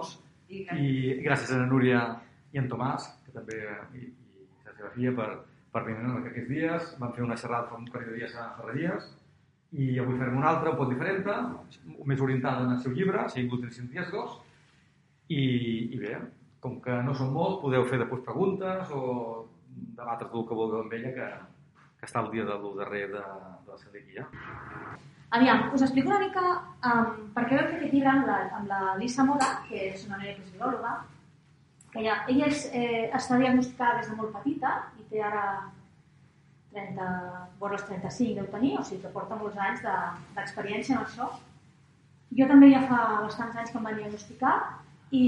convidar-nos i gràcies a la Núria i en Tomàs, que també, i, i la seva filla, per, per venir en aquests dies. Vam fer una xerrada fa un parell de dies a Ferreries i avui farem una altra, un poc diferent, més orientada en el seu llibre, Ser gluten sin riesgos. I, I bé, com que no són molts, podeu fer després preguntes o debatre tot el que vulgueu amb ella, que, que està el dia de l'1 darrer de, de la celiaquia. Aviam, us explico una mica um, per què vam fer aquest llibre amb la, amb la Lisa Mora, que és una noia que ja, ella és, eh, està diagnosticada des de molt petita i té ara 30, vora els 35 deu tenir, o sigui que porta molts anys de- d'experiència en això. Jo també ja fa bastants anys que em van diagnosticar i,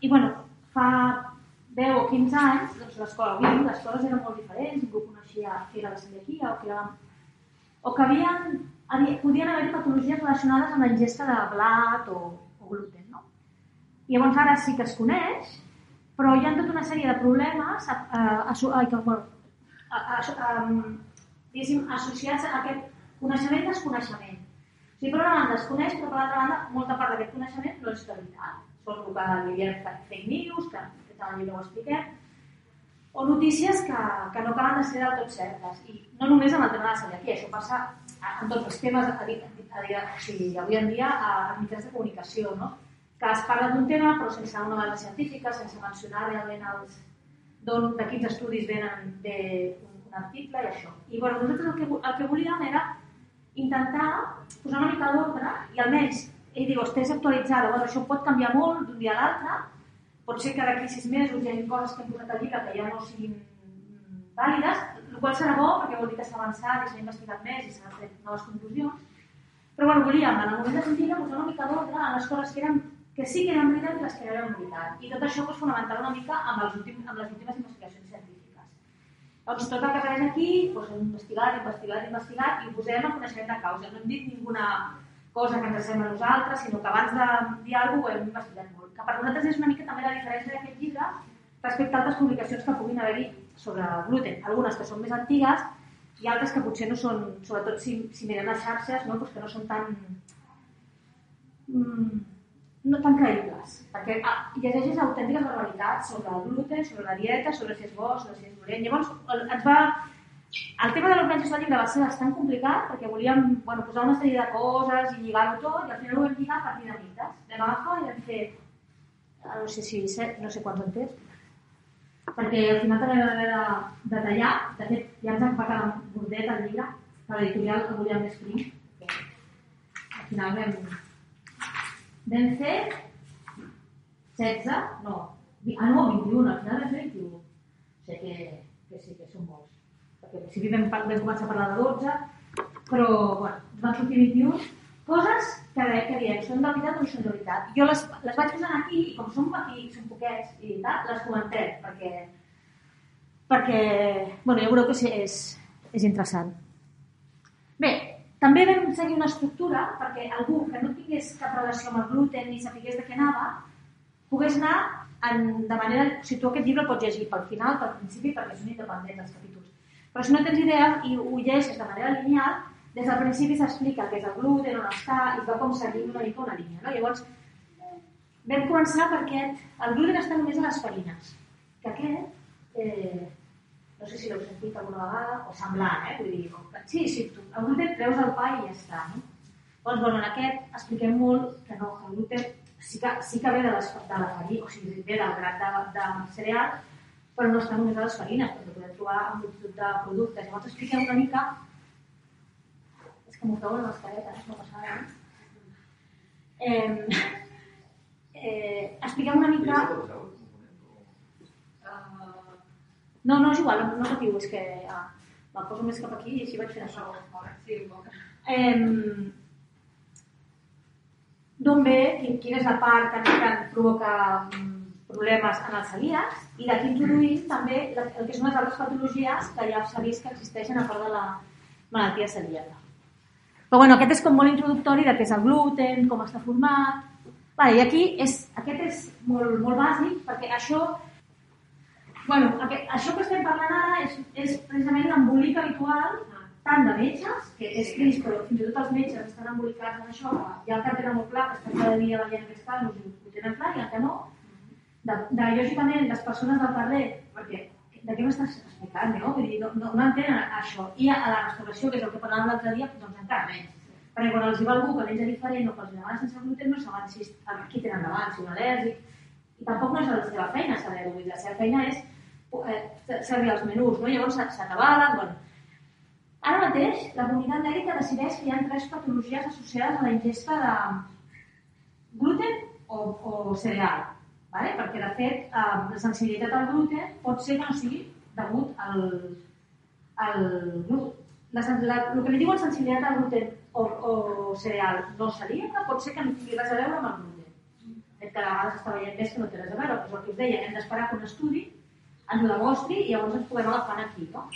i bueno, fa 10 o 15 anys, doncs l'escola, avui les coses eren molt diferents, ningú coneixia què era la celiaquia o què era o que havien, havia, podien haver patologies relacionades amb la ingesta de blat o, o gluten. No? I llavors ara sí que es coneix, però hi ha tota una sèrie de problemes a, a, a, a, a, a, a, diguéssim, associats a aquest coneixement i desconeixement. O sigui, per una banda es coneix, però per l'altra banda molta part d'aquest coneixement no és veritat. Són el que li fake news, que que llibre ho expliquem, o notícies que, que no acaben de ser del tot certes. I no només amb el tema de la celiaquia, això passa en tots els temes, a, dir, a, dir, o sigui, avui en dia, a, mitjans de comunicació, no? que es parla d'un tema però sense una base científica, sense mencionar realment els de quins estudis venen d'un un article i això. I bueno, nosaltres el que, el que volíem era intentar posar una mica d'ordre i almenys ell diu, estigués actualitzada, bueno, això pot canviar molt d'un dia a l'altre, pot ser que d'aquí sis mesos hi hagi coses que hem posat al llibre que ja no siguin vàlides, el qual serà bo perquè vol dir que s'ha avançat i s'ha investigat més i s'han tret noves conclusions. Però bueno, volíem, en el moment de el llibre, posar una mica d'ordre en les coses que, eren, que sí que eren veritat i les que no eren veritat. I tot això doncs, fonamental una mica amb, els últim, amb les últimes investigacions científiques. Doncs tot el que apareix aquí, doncs, hem investigat, investigat, investigat i posem en coneixement de causa. No hem dit ninguna cosa que ens sembla a nosaltres, sinó que abans de dir alguna cosa ho hem investigat molt. Que per nosaltres és una mica també la diferència d'aquest llibre respecte a altres publicacions que puguin haver-hi sobre gluten. Algunes que són més antigues i altres que potser no són, sobretot si, si mirem les xarxes, no? Pues que no són tan, mm, no tan creïbles. Perquè ah, llegeixes autèntiques barbaritats sobre el gluten, sobre la dieta, sobre si és bo, sobre si és dolent. Llavors, ens va, el tema de l'organització del llibre va ser bastant complicat perquè volíem bueno, posar una sèrie de coses i lligar-ho tot i al final ho vam lligar a partir de mites. Vam agafar i vam fer, ah, no sé si set, no sé quants en té, perquè al final també vam haver de, de tallar. De fet, ja ens va quedar gordet el llibre, per l'editorial que volíem més prim. Al final vam, vam fer 16, no, ah no, 21, al final vam fer 21. O sigui que, que sí, que són molts. Perquè al principi vam, vam començar a parlar de 12, però bueno, van sortir 21 coses que, que diem, són de veritat o no són de veritat. Jo les, les vaig posant aquí i com som aquí, som poquets i tal, les comentem perquè, perquè bueno, ja veureu que sí, és, és interessant. Bé, també vam seguir una estructura perquè algú que no tingués cap relació amb el gluten ni sapigués de què anava, pogués anar en, de manera... Sigui, tu aquest llibre el pots llegir pel final, pel principi, perquè són independents els capítols. Però si no tens idea i ho llegeixes de manera lineal, des del principi s'explica què és el gluten, on està, i va com seguint una mica una línia. No? Llavors, vam començar perquè el gluten està només a les farines. Que aquest, eh, no sé si l'heu sentit alguna vegada, o semblant, eh? Vull dir, sí, sí, tu, el gluten treus el pa i ja està, no? Doncs, bueno, en aquest expliquem molt que no, que el gluten sí que, sí que ve de, les, de la farina, o sigui, ve del grat de, de cereal, però no a les farines, perquè podem trobar en multitud de productes. Llavors expliquem una mica... És que m'ho trobo la mascareta, eh? no passa res. Eh, eh, expliquem una mica... No, no és igual, no, no patiu, és que ah, me'l poso més cap aquí i així vaig fent això. Eh, D'on ve, quin, quina és la part que, que provoca mm, problemes en els celíacs i d'aquí introduïm també el que són les altres patologies que ja s'ha vist que existeixen a part de la malaltia celíaca. Però bueno, aquest és com molt introductori de què és el gluten, com està format... Vale, I aquí és, aquest és molt, molt bàsic perquè això bueno, aquest, això que estem parlant ara és, és precisament l'embolic habitual tant de metges, que és trist, però fins i tot els metges estan embolicats en això, ha el que tenen molt clar, que estan cada dia veient aquests casos i ho tenen clar, i el que no, de, de lògicament, les persones del carrer, perquè de què m'estàs explicant, no? Vull dir, no, no, no entenen això. I a la restauració, que és el que parlàvem l'altre dia, doncs encara menys. Perquè quan els hi va algú que menja diferent o que els demana sense gluten, no saben si qui tenen davant, si un al·lèrgic. I tampoc no és la seva feina saber-ho. La seva feina és eh, servir els menús, no? Llavors s'atabalen, bueno. Ara mateix, la comunitat mèdica decideix que hi ha tres patologies associades a la ingesta de gluten o, o cereal Vale? Perquè, de fet, eh, la sensibilitat al gluten pot ser que no sigui degut al, al la, la, el que li diuen sensibilitat al gluten o, o cereal no celíaca pot ser que no tingui res a veure amb el gluten. Que a vegades està veient més que no té res a veure, però és el que us deia, hem d'esperar que un estudi ens ho demostri i llavors ens podem agafar aquí. No?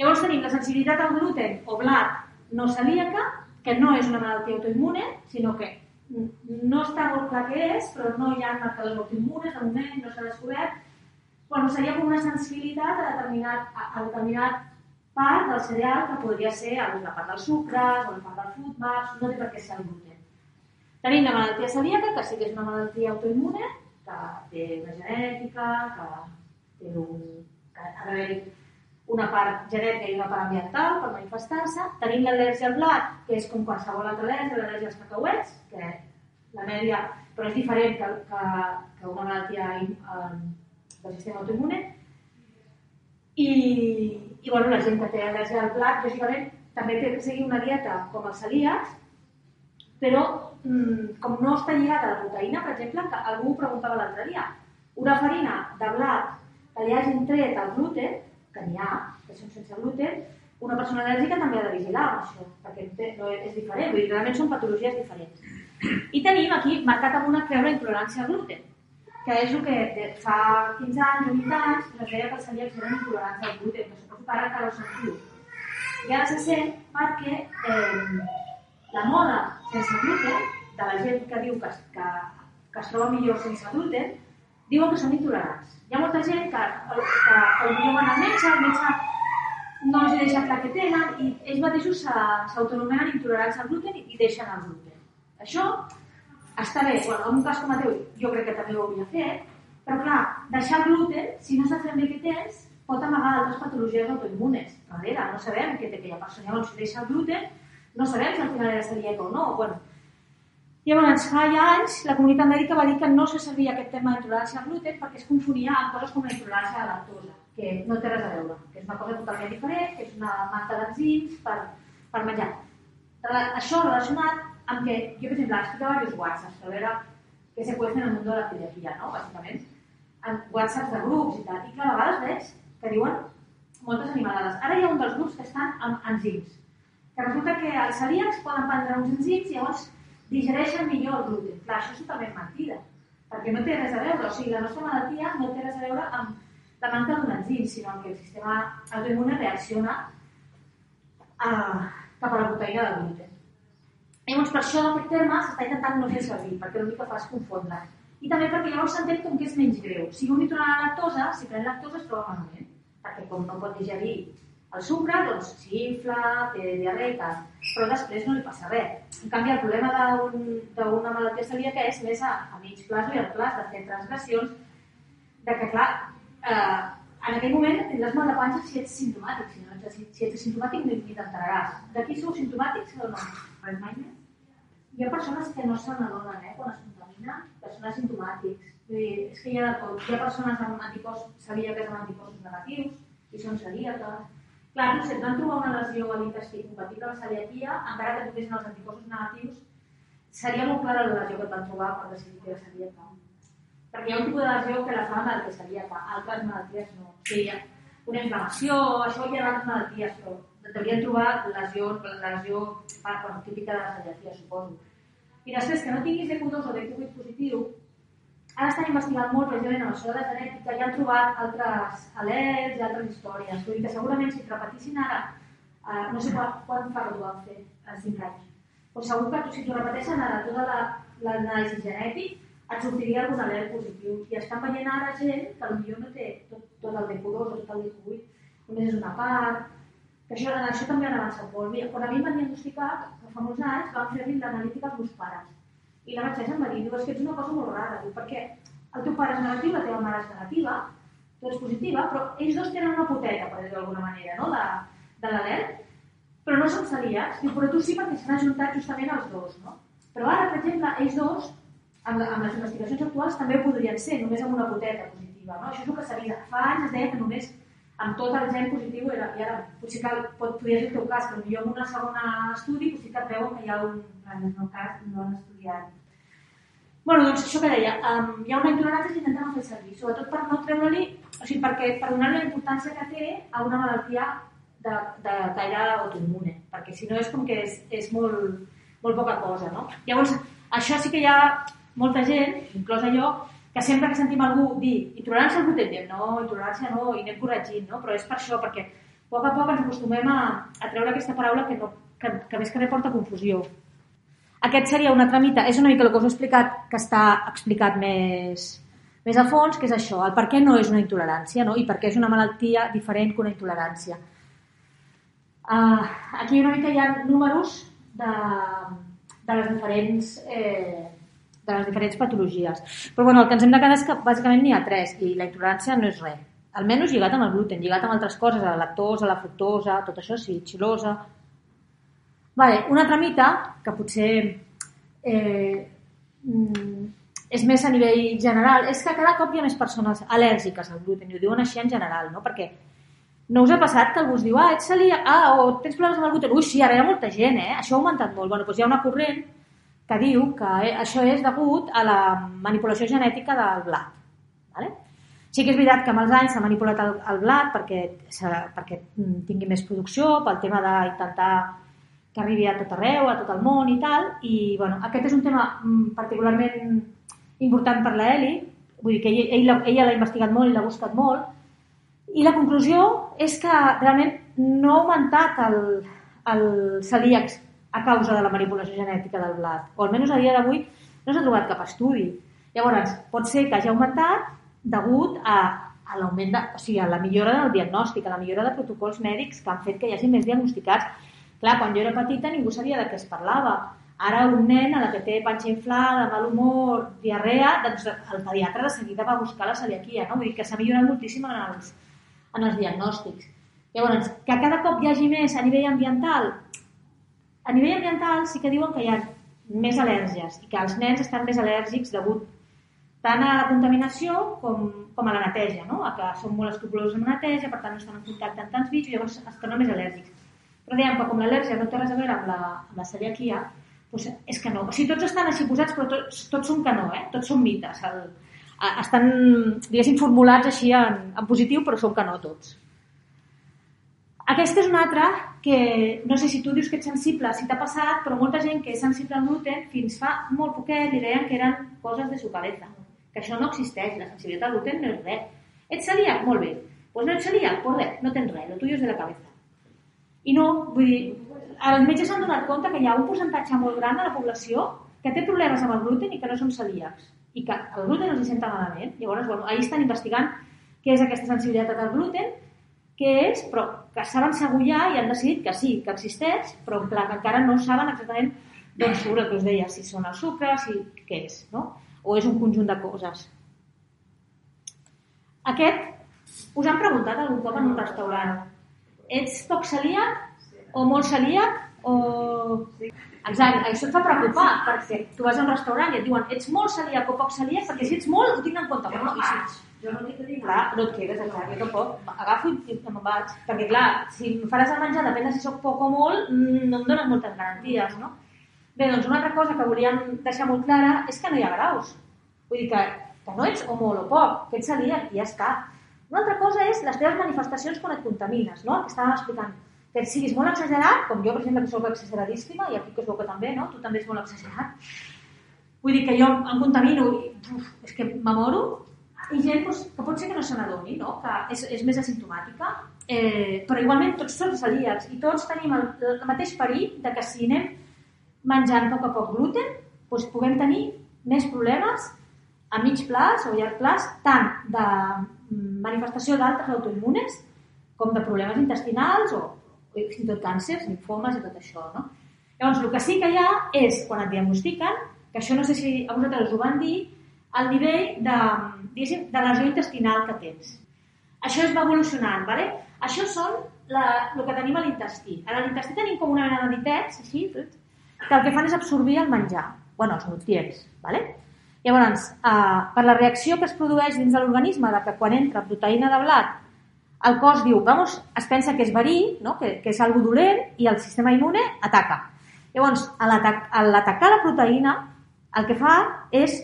Llavors tenim la sensibilitat al gluten o blat no celíaca, que no és una malaltia autoimmune, sinó que no està molt clar què és, però no hi ha marcadors autoimmunes, de moment no s'ha descobert. Bueno, seria com una sensibilitat a determinat, a, a determinat part del cereal que podria ser la part dels sucres o la part del maps, no té per què ser el gluten. Tenim la malaltia celíaca, que sí que és una malaltia autoimmune, que té una genètica, que té un, que ha d'haver una part genètica i una part ambiental per manifestar-se. Tenim l'al·lèrgia al blat, que és com qualsevol altra al·lèrgia, l'al·lèrgia als cacauets, que la mèdia, però és diferent que, que, que una malaltia del sistema autoimmune. I, i bueno, la gent que té al·lèrgia al blat, lògicament, també té que seguir una dieta com els celíacs, però mm, com no està lligada a la proteïna, per exemple, que algú preguntava l'altre dia, una farina de blat que li hagin tret el gluten, que n'hi ha, que són sense gluten, una persona al·lèrgica també ha de vigilar això, perquè no és diferent, vull dir, realment són patologies diferents. I tenim aquí marcat amb una creu la intolerància al gluten, que és el que fa 15 anys o 20 anys es deia que els celíacs eren intolerants al gluten, que suposo que ara encara ho sentiu. I ara se sent perquè eh, la moda sense gluten, de la gent que diu que, que, que es troba millor sense gluten, diuen que són intolerants. Hi ha molta gent que, que, que potser van al metge, el metge no els deixa clar que tenen i ells mateixos s'autonomenen intolerants al gluten i, i deixen el gluten. Això està bé, bueno, en un cas com el teu jo crec que també ho hauria fet, però clar, deixar gluten, si no saps ben bé què tens, pot amagar altres patologies autoimmunes. Darrere, no sabem què té aquella persona. Llavors, si deixa el gluten, no sabem si al final era celíaca o no. Bueno, Llavors, fa ja anys, la comunitat mèdica va dir que no se servia aquest tema d'intolerància al gluten perquè es confonia amb coses com la intolerància a la lactosa, que no té res a veure, que és una cosa totalment diferent, que és una manca d'enzims per, per menjar. Això relacionat amb que, jo per exemple, explicava diversos whatsapps per veure què se cuesta en el món de la celiaquia, no? bàsicament, en whatsapps de grups i tal, i que a vegades veig que diuen moltes animalades. Ara hi ha un dels grups que estan amb enzims, que resulta que els celíacs poden prendre uns enzims i llavors digereixen millor el gluten. Clar, això és totalment mentida, perquè no té res a veure, o sigui, la nostra malaltia no té res a veure amb la manca d'un enzim, sinó que el sistema autoimmune reacciona a, cap a la proteïna del gluten. Llavors, per això aquest terme s'està intentant no fer servir, perquè l'únic que fa és confondre. I també perquè llavors s'entén com que és menys greu. Si un intolerant a la lactosa, si pren lactosa es troba malament, perquè com no pot digerir el sucre, doncs, s'infla, té tal, però després no li passa res. En canvi, el problema d'una un, malaltia celíaca és més a, a mig plaç i al plaç de fer transgressions, de que, clar, eh, en aquell moment tindràs mal de panxa si ets simptomàtic, si, no, si, si ets simptomàtic ni t'enteraràs. D'aquí sou simptomàtics o no? Res mai més? Hi ha persones que no se n'adonen eh, quan es contaminen, persones simptomàtics. Vull dir, és que hi ha. Hi ha persones amb anticossos, sabia que amb anticossos negatius, i són celíaques, Clar, no sé, van trobar una lesió a l'intestí compatible amb celiaquia, encara que tinguessin els anticossos negatius, seria molt clara la lesió que et van trobar per decidir que era celíaca. Perquè hi ha un tipus de lesió que la fa mal que celíaca, altres malalties no. O sigui, una inflamació, això hi ha altres malalties, però deurien trobar lesió, lesió ah, bueno, típica de la celiaquia, suposo. I després, que no tinguis EQ2 o EQ8 positiu, ara estan investigant molt precisament amb això de la genètica i han trobat altres al·lels i altres històries. Vull dir que segurament si et repetissin ara, eh, no sé quan, fa que ho van fer, a 5 anys, però segur que si t'ho repeteixen ara tota l'anàlisi la, genètic, et sortiria algun al·lel positiu. I estan veient ara gent que potser no té tot, tot el D2 o tot el D8, només és una part, això, en això també han avançat molt. Mira, quan a mi em van diagnosticar, fa molts anys, van fer-li l'analítica als meus pares i la metgessa em va dir, és que ets una cosa molt rara, diu, perquè el teu pare és negatiu, la teva mare és negativa, tu ets positiva, però ells dos tenen una poteta, per dir-ho d'alguna manera, no? de, de l'alel, però no són celíacs, diu, però tu sí perquè s'han ajuntat justament els dos, no? Però ara, per exemple, ells dos, amb, amb les investigacions actuals, també podrien ser, només amb una poteta positiva, no? Això és el que s'havia. Fa anys es deia que només amb tot el gen positiu era, i ara potser que pot, podria ser el teu cas, però millor en una segona estudi potser que et veuen que hi ha un... En el meu cas no han estudiat Bueno, doncs això que deia, um, hi ha una intolerància que intentem fer servir, sobretot per no treure-li, o sigui, perquè, per donar-li la importància que té a una malaltia de, de caire autoimmune, perquè si no és com que és, és molt, molt poca cosa, no? Llavors, això sí que hi ha molta gent, inclosa jo, que sempre que sentim algú dir intolerància al gluten, diem no, intolerància no, i anem corregint, no? Però és per això, perquè a poc a poc ens acostumem a, a treure aquesta paraula que, no, que, que més que bé porta confusió. Aquest seria una altra mita, és una mica el que us he explicat, que està explicat més, més a fons, que és això, el per què no és una intolerància no? i per què és una malaltia diferent que una intolerància. Uh, aquí una mica hi ha números de, de les diferents eh, de les diferents patologies. Però bueno, el que ens hem de quedar és que bàsicament n'hi ha tres i la intolerància no és res. Almenys lligat amb el gluten, lligat amb altres coses, la lactosa, la fructosa, tot això sí, xilosa, Vale, una altra mita, que potser eh, mm, és més a nivell general, és que cada cop hi ha més persones al·lèrgiques al gluten, i ho diuen així en general, no? Perquè no us ha passat que algú us diu, ah, ets celíac, ah, o tens problemes amb el gluten? Ui, sí, ara hi ha molta gent, eh? Això ha augmentat molt. Bueno, doncs hi ha una corrent que diu que això és degut a la manipulació genètica del blat. Vale? Sí que és veritat que amb els anys s'ha manipulat el, el blat perquè, perquè tingui més producció, pel tema d'intentar que arribi a tot arreu, a tot el món i tal, i bueno, aquest és un tema mm, particularment important per la Eli, vull dir que ell, ell, ella l'ha investigat molt i l'ha buscat molt, i la conclusió és que realment no ha augmentat el, el celíacs a causa de la manipulació genètica del blat, o almenys a dia d'avui no s'ha trobat cap estudi. Llavors, pot ser que hagi augmentat degut a, a l'augment de, o sigui, a la millora del diagnòstic, a la millora de protocols mèdics que han fet que hi hagi més diagnosticats Clar, quan jo era petita ningú sabia de què es parlava. Ara un nen a la que té panxa inflada, mal humor, diarrea, doncs el pediatre de seguida va buscar la celiaquia, no? Vull dir que s'ha millorat moltíssim en els, en els diagnòstics. Llavors, que cada cop hi hagi més a nivell ambiental, a nivell ambiental sí que diuen que hi ha més al·lèrgies i que els nens estan més al·lèrgics degut tant a la contaminació com, com a la neteja, no? a que són molt escrupulosos amb la neteja, per tant no estan en contacte amb tants bichos, llavors es tornen més al·lèrgics. Però dèiem que com l'al·lèrgia no té res a veure amb la, amb la celiaquia, doncs és que no. O sigui, tots estan així posats, però tots, tots són que no, eh? tots són mites. El, estan, diguéssim, formulats així en, en positiu, però són que no tots. Aquesta és una altra que, no sé si tu dius que ets sensible, si t'ha passat, però molta gent que és sensible al gluten, fins fa molt poquet li deien que eren coses de su cabeza, que això no existeix, la sensibilitat al gluten no és res. Ets celíac? Molt bé. Doncs pues no ets celíac? Pues res, no tens res, lo tuyo és de la cabeza. I no, vull dir, els metges s'han donat compte que hi ha un percentatge molt gran de la població que té problemes amb el gluten i que no són celíacs i que el gluten els hi senta malament. Llavors, bueno, ahir estan investigant què és aquesta sensibilitat al gluten, què és, però que saben segur ja i han decidit que sí, que existeix, però en plan que encara no saben exactament d'on surt el que us deia, si són el sucre, si què és, no? O és un conjunt de coses. Aquest, us han preguntat algun cop en un restaurant ets poc celíac o molt celíac o... Exacte, això et fa preocupar, perquè tu vas a un restaurant i et diuen ets molt celíac o poc celíac, perquè si ets molt ho tinc en compte. Jo no, i si... Jo no et quedes, clar, jo tampoc. Agafo i me'n vaig. Perquè, clar, si em faràs el menjar, depèn de si sóc poc o molt, mm, no em dones moltes garanties, no? Bé, doncs una altra cosa que volíem deixar molt clara és que no hi ha graus. Vull dir que, que no ets o molt o poc, que ets celíac i ja està. Una altra cosa és les teves manifestacions quan et contamines, no? que estàvem explicant. Que siguis molt exagerat, com jo, per exemple, que sóc exageradíssima, i aquí que es veu que també, no? Tu també ets molt exagerat. Vull dir que jo em contamino i uf, és que m'amoro i gent doncs, que pot ser que no se n'adoni, no? que és, és més asimptomàtica, eh, però igualment tots som celíacs i tots tenim el, el mateix perill de que si anem menjant poc a poc gluten, doncs puguem tenir més problemes a mig plaç o llarg plaç, tant de manifestació d'altres autoimmunes com de problemes intestinals o, o fins i tot càncers, linfomes i tot això. No? Llavors, el que sí que hi ha és, quan et diagnostiquen, que això no sé si a vosaltres us ho van dir, el nivell de, de lesió intestinal que tens. Això es va evolucionant, ¿vale? Això són la, el que tenim a l'intestí. A l'intestí tenim com una mena de ditets, així, que el que fan és absorbir el menjar, bueno, els nutrients. ¿vale? Llavors, eh, per la reacció que es produeix dins de l'organisme de que quan entra proteïna de blat el cos diu, vamos, es pensa que és verí, no? que, que és algo dolent, i el sistema immune ataca. Llavors, a l'atacar la proteïna, el que fa és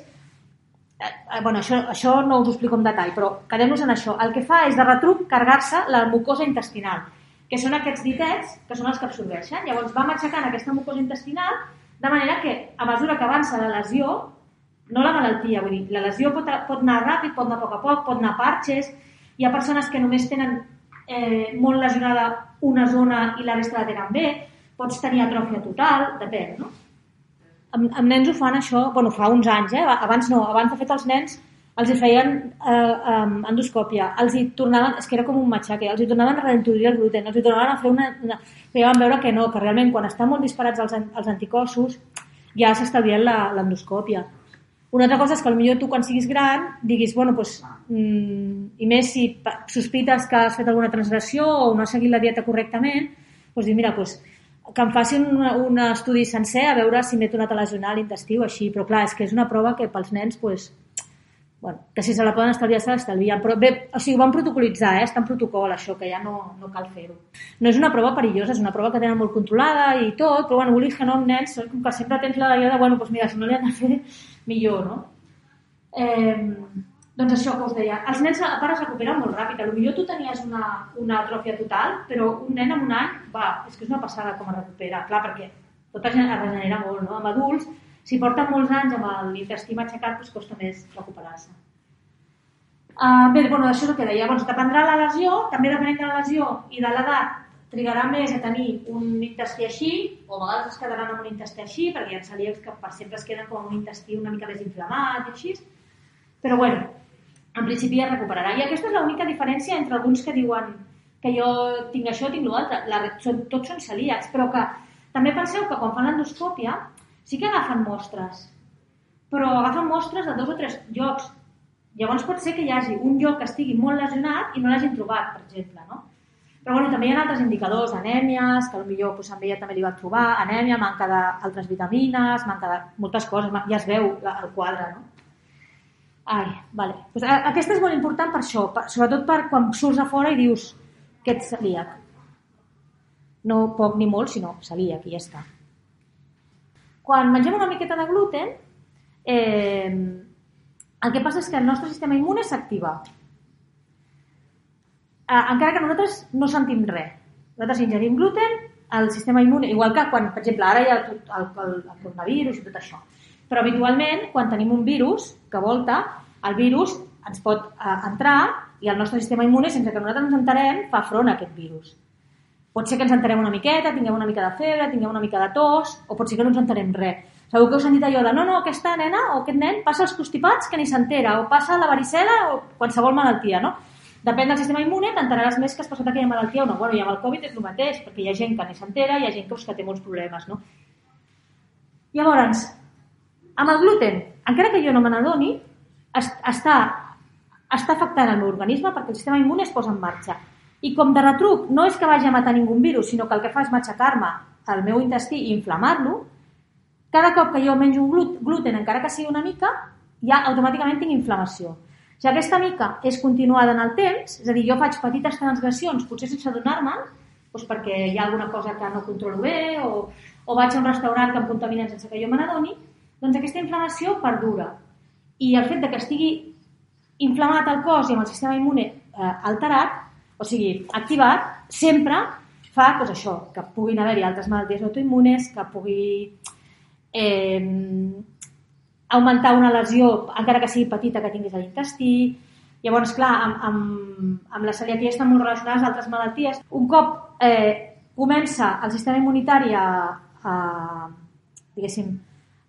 eh, eh, bueno, això, això no us ho explico en detall, però quedem-nos en això. El que fa és de retruc carregar-se la mucosa intestinal, que són aquests ditets que són els que absorbeixen. Llavors va matxacant aquesta mucosa intestinal de manera que a mesura que avança la lesió, no la malaltia, vull dir, la lesió pot, pot anar ràpid, pot anar a poc a poc, pot anar a parxes, hi ha persones que només tenen eh, molt lesionada una zona i la resta la tenen bé, pots tenir atròfia total, depèn, no? Amb, amb nens ho fan això, bueno, fa uns anys, eh? abans no, abans de fet els nens els hi feien eh, um, endoscòpia, els hi tornaven, és que era com un matxaque, els hi tornaven a reintroduir el gluten, els hi tornaven a fer una... una que ja van veure que no, que realment quan estan molt disparats els, els anticossos ja s'estalvien l'endoscòpia. Una altra cosa és que potser tu quan siguis gran diguis, bueno, pues, mm, i més si sospites que has fet alguna transgressió o no has seguit la dieta correctament, doncs dir, mira, pues, que em facin un, un estudi sencer a veure si m'he tornat a lesionar l'intestí o així, però clar, és que és una prova que pels nens, pues, bueno, que si se la poden estalviar, se l'estalvien. Però bé, o sigui, ho van protocolitzar, eh? està en protocol això, que ja no, no cal fer-ho. No és una prova perillosa, és una prova que tenen molt controlada i tot, però bueno, vulguis que no amb nens, com que sempre tens la idea de, bueno, doncs mira, si no li han de fer, millor, no? Eh, doncs això que us deia, els nens a part es recuperen molt ràpid. A millor tu tenies una, una atròfia total, però un nen en un any, va, és que és una passada com es recupera. Clar, perquè tot es regenera molt, no? Amb adults, si porten molts anys amb l'intestí matxacat, doncs costa més recuperar-se. Uh, bé, bueno, això és el que deia. Doncs dependrà la lesió, també depenent de la lesió i de l'edat, trigarà més a tenir un intestí així, o a vegades es quedaran amb un intestí així, perquè hi ha celíacs que per sempre es queden com un intestí una mica més inflamat i així. Però bueno, en principi es recuperarà. I aquesta és l'única diferència entre alguns que diuen que jo tinc això, tinc l'altre. Són, tots són celíacs, però que també penseu que quan fan l'endoscòpia sí que agafen mostres, però agafen mostres de dos o tres llocs. Llavors pot ser que hi hagi un lloc que estigui molt lesionat i no l'hagin trobat, per exemple, no? Però bueno, també hi ha altres indicadors, anèmies, que potser pues, amb ella també li va trobar, anèmia, manca d'altres vitamines, manca de moltes coses, ja es veu el quadre, no? Ai, vale. Pues aquesta és molt important per això, per, sobretot per quan surts a fora i dius que ets celíac. No poc ni molt, sinó celíac, i ja està. Quan mengem una miqueta de gluten, eh, el que passa és que el nostre sistema immune s'activa. Eh, encara que nosaltres no sentim res. Nosaltres ingerim gluten, el sistema immune, igual que quan, per exemple, ara hi ha el, el, el, el coronavirus i tot això però habitualment, quan tenim un virus que volta, el virus ens pot eh, entrar i el nostre sistema immune, sense que nosaltres ens enterem, fa front a aquest virus. Pot ser que ens enterem una miqueta, tinguem una mica de febre, tinguem una mica de tos, o pot ser que no ens enterem res. Segur que heu sentit allò de no, no, aquesta nena o aquest nen passa els constipats que ni s'entera, o passa la varicela o qualsevol malaltia, no? Depèn del sistema immune, t'enteraràs més que has passat aquella malaltia o no. Bueno, i amb el Covid és el mateix, perquè hi ha gent que ni s'entera, hi ha gent que, que té molts problemes, no? Llavors, amb el gluten, encara que jo no me n'adoni, està, està afectant el meu organisme perquè el sistema immune es posa en marxa. I com de retruc no és que vagi a matar ningú virus, sinó que el que fa és matxacar-me el meu intestí i inflamar-lo, cada cop que jo menjo un gluten, encara que sigui una mica, ja automàticament tinc inflamació. Si aquesta mica és continuada en el temps, és a dir, jo faig petites transgressions, potser sense adonar-me'n, doncs perquè hi ha alguna cosa que no controlo bé o, o vaig a un restaurant que em contaminen sense que jo me n'adoni, doncs aquesta inflamació perdura. I el fet de que estigui inflamat el cos i amb el sistema immune eh, alterat, o sigui, activat, sempre fa doncs, això, que puguin haver-hi altres malalties autoimmunes, que pugui eh, augmentar una lesió, encara que sigui petita, que tinguis a l'intestí. Llavors, clar, amb, amb, amb la celiaquia estan molt relacionades altres malalties. Un cop eh, comença el sistema immunitari a, a diguéssim,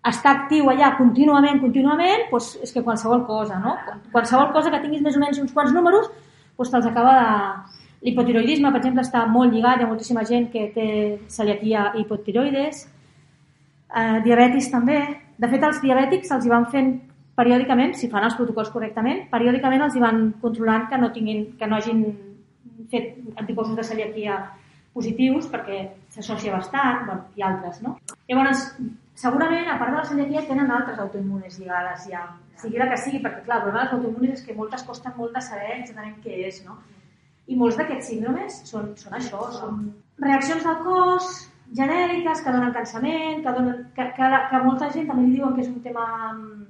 estar actiu allà contínuament, contínuament, doncs és que qualsevol cosa, no? Qualsevol cosa que tinguis més o menys uns quants números, doncs te'ls acaba de... L'hipotiroidisme, per exemple, està molt lligat, hi ha moltíssima gent que té celiaquia i hipotiroides, eh, diabetis també. De fet, els diabètics els hi van fent periòdicament, si fan els protocols correctament, periòdicament els hi van controlant que no, tinguin, que no hagin fet anticossos de celiaquia positius perquè s'associa bastant, bueno, i altres, no? Llavors, segurament, a part de la celiaquia, tenen altres autoimmunes lligades ja, sigui la que sigui, perquè, clar, el problema dels autoimmunes és que moltes costen molt de saber exactament què és, no? I molts d'aquests síndromes són, són això, són reaccions del cos genèriques que donen cansament, que, donen, que, que, que molta gent també li diuen que és un tema mm,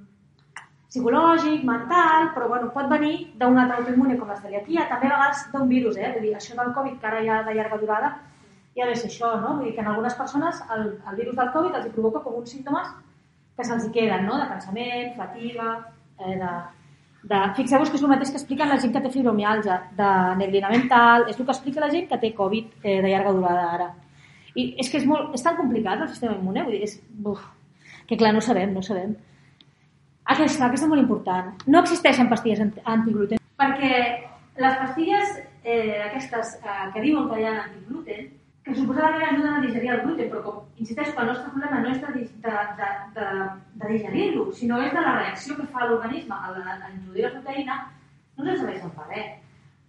psicològic, mental, però bueno, pot venir d'un altre autoimmune com la celiaquia, també a vegades d'un virus, eh? Vull dir, això del Covid, que ara ja de llarga durada, ja ser això, no? Vull dir que en algunes persones el, el virus del Covid els provoca com uns símptomes que se'ls queden, no? De cansament, fatiga, eh, de, de... Fixeu-vos que és el mateix que expliquen la gent que té fibromialgia, de neblina mental, és el que explica la gent que té Covid eh, de llarga durada ara. I és que és, molt, és tan complicat el sistema immune, vull dir, és, uf, que clar, no sabem, no sabem. Aquesta, aquesta és molt important. No existeixen pastilles antigluten, perquè les pastilles eh, aquestes eh, que diuen que hi ha antigluten, que suposadament ajuden a digerir el gluten, però com insisteixo que el nostre problema no és de, de, de, de, digerir-lo, sinó és de la reacció que fa l'organisme a, a, a introduir la proteïna, no ens serveixen per res.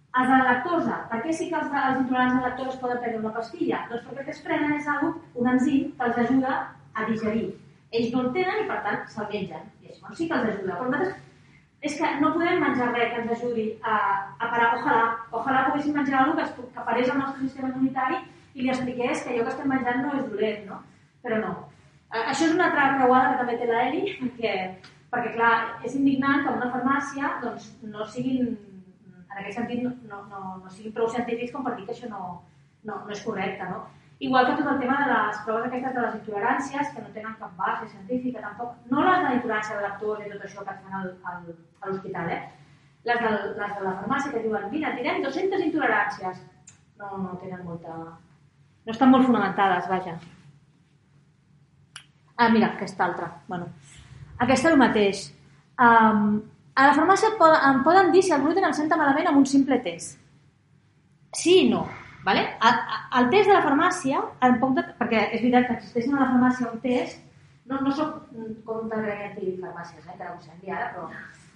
Els de la lactosa, per què sí que els, els intolerants a lactosa es poden prendre una pastilla? Doncs perquè el que es prenen és algo, un enzim que els ajuda a digerir. Ells no el tenen i per tant se'l mengen. I això sí que els ajuda. Però nosaltres és que no podem menjar res que ens ajudi a, a parar. Ojalà, ojalà poguéssim menjar alguna cosa que, que parés al nostre sistema immunitari i li expliqués que allò que estem menjant no és dolent, no? Però no. Això és una altra creuada que també té l'Eli, perquè, perquè clar, és indignant que una farmàcia doncs, no siguin, en aquest sentit, no, no, no, siguin prou científics com per dir que això no, no, no és correcte, no? Igual que tot el tema de les proves aquestes de les intoleràncies, que no tenen cap base científica, tampoc, no les de la intolerància de lactosa i tot això que fan al, al, a l'hospital, eh? Les de, les de la farmàcia que diuen, mira, tirem 200 intoleràncies. No, no tenen molta, no estan molt fonamentades, vaja. Ah, mira, aquesta altra. Bueno, aquesta és el mateix. Um, a la farmàcia em poden dir si el gluten em senta malament amb un simple test. Sí i no. Vale? El, el test de la farmàcia, em puc de... perquè és veritat que existeix a la farmàcia un test, no, no soc comptadora de farmàcies, eh, que us enviar ara, però,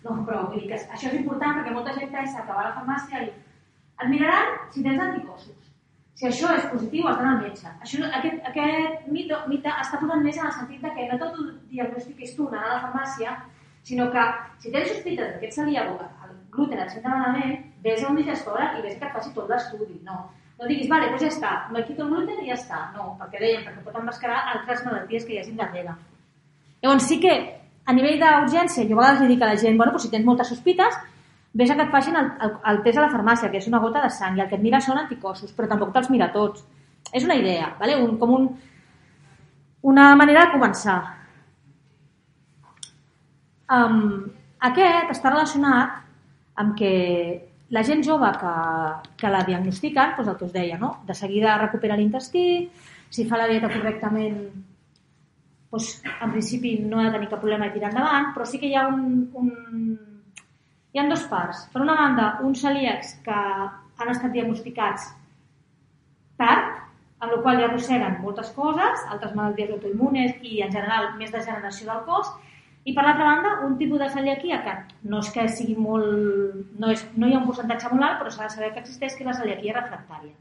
no, però vull dir que això és important perquè molta gent pensa que va a la farmàcia i et miraran si tens anticossos. Si això és positiu, has d'anar al metge. Això, aquest, aquest mite, mite està posant més en el sentit de que no tot ho diagnostiquis tu anant a la farmàcia, sinó que si tens sospites que et celíac el gluten et senta malament, vés a un digestor i vés que et faci tot l'estudi. No. No diguis, vale, doncs ja està, me quito el gluten i ja està. No, perquè deien, perquè pot emmascarar altres malalties que hi hagin darrere. Llavors sí que a nivell d'urgència, jo a vegades li dic a la gent, bueno, doncs si tens moltes sospites, vés a que et facin el, el, el test a la farmàcia, que és una gota de sang, i el que et mira són anticossos, però tampoc te'ls mira tots. És una idea, ¿vale? un, com un, una manera de començar. Um, aquest està relacionat amb que la gent jove que, que la diagnostiquen, doncs el que us deia, no? de seguida recupera l'intestí, si fa la dieta correctament, doncs, en principi no ha de tenir cap problema de tirar endavant, però sí que hi ha un, un, hi ha dues parts. Per una banda, uns celíacs que han estat diagnosticats tard, amb la qual ja arrosseguen moltes coses, altres malalties autoimmunes i, en general, més degeneració del cos, i per l'altra banda, un tipus de celiaquia que no és que sigui molt... no, és, no hi ha un percentatge molt alt, però s'ha de saber que existeix, que és la celiaquia refractària.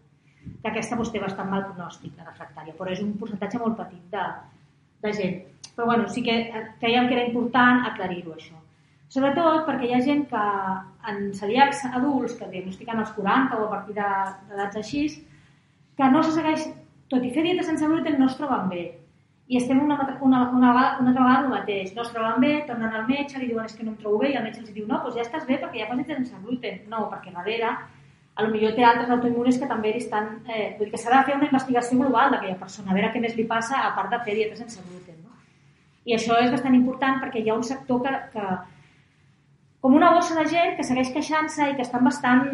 Que aquesta vostè té bastant mal pronòstic, la refractària, però és un percentatge molt petit de, de gent. Però bueno, sí que creiem que era important aclarir-ho, això. Sobretot perquè hi ha gent que en celíacs adults que diagnostiquen als 40 o a partir d'edats així, que no se segueix, tot i fer dieta sense gluten, no es troben bé. I estem una, una, una, una, altra vegada el mateix. No es troben bé, tornen al metge, li diuen és que no em trobo bé, i el metge els diu no, doncs ja estàs bé perquè ja fas dieta sense gluten. No, perquè darrere a lo millor té altres autoimmunes que també estan... Eh, vull dir que s'ha de fer una investigació global d'aquella persona, a veure què més li passa a part de fer dieta sense gluten. No? I això és bastant important perquè hi ha un sector que, que com una bossa de gent que segueix queixant-se i que estan bastant...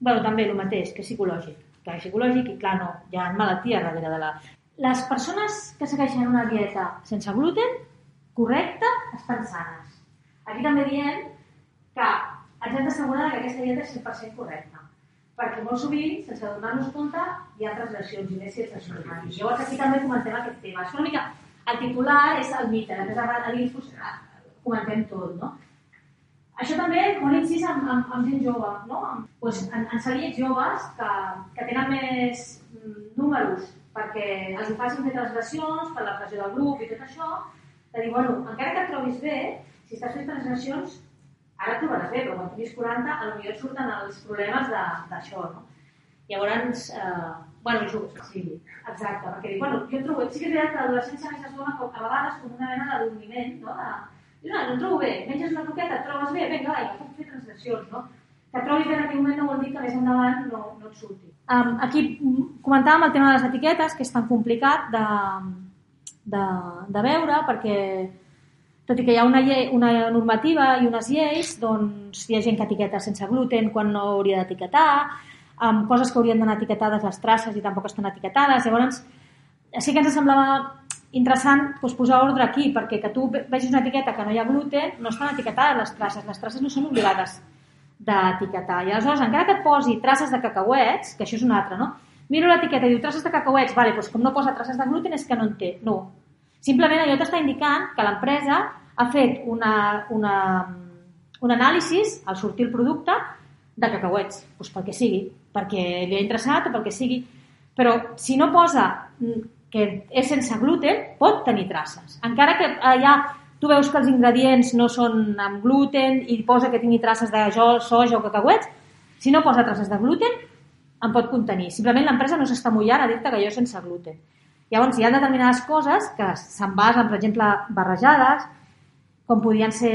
bueno, també el mateix, que és psicològic. Que és psicològic i, clar, no, hi ha malaltia darrere de la... Les persones que segueixen una dieta sense gluten, correcta, estan sanes. Aquí també diem que ens hem d'assegurar que aquesta dieta és 100% correcta. Perquè molt sovint, sense donar-nos compte, hi ha transgressions i més si I Llavors aquí també comentem aquest tema. És una mica, el titular és el mite, després a pues, comentem tot, no? Això també molt incís amb, amb, amb gent jove, no? Pues, en, en cel·líacs joves que, que tenen més mm, números perquè els ho facin fer transgressions per la pressió del grup i tot això, de dir, bueno, encara que et trobis bé, si estàs fent transgressions, ara et trobaràs bé, però quan tinguis 40, potser et surten els problemes d'això, no? Llavors, eh, bueno, jo, sí, exacte, perquè dic, bueno, jo trobo, sí que és veritat que l'adolescència més es dona a vegades com una mena d'adormiment, no? De, no, no em trobo bé, menges una coqueta, et trobes bé, vinga, va, ja puc fer transgressions, no? Que trobis bé en aquell moment no vol dir que més endavant no, no et surti. Um, aquí comentàvem el tema de les etiquetes, que és tan complicat de, de, de veure, perquè tot i que hi ha una, llei, una normativa i unes lleis, doncs hi ha gent que etiqueta sense gluten quan no hauria d'etiquetar, amb coses que haurien d'anar etiquetades les traces i tampoc estan etiquetades. Llavors, sí que ens semblava interessant doncs, posar ordre aquí, perquè que tu vegis una etiqueta que no hi ha gluten, no estan etiquetades les traces. Les traces no són obligades d'etiquetar. I aleshores, encara que et posi traces de cacauets, que això és un altre, no? Miro l'etiqueta i diu traces de cacauets, vale, doncs com no posa traces de gluten és que no en té. No. Simplement allò t'està indicant que l'empresa ha fet una, una, un anàlisi al sortir el producte de cacauets, doncs pel que sigui, perquè li ha interessat o pel que sigui. Però si no posa que és sense gluten, pot tenir traces. Encara que allà tu veus que els ingredients no són amb gluten i posa que tingui traces de soja o cacauets, si no posa traces de gluten, en pot contenir. Simplement l'empresa no s'està mullant a dir-te que és sense gluten. Llavors, hi ha determinades coses que se'n basen, per exemple, barrejades, com podien ser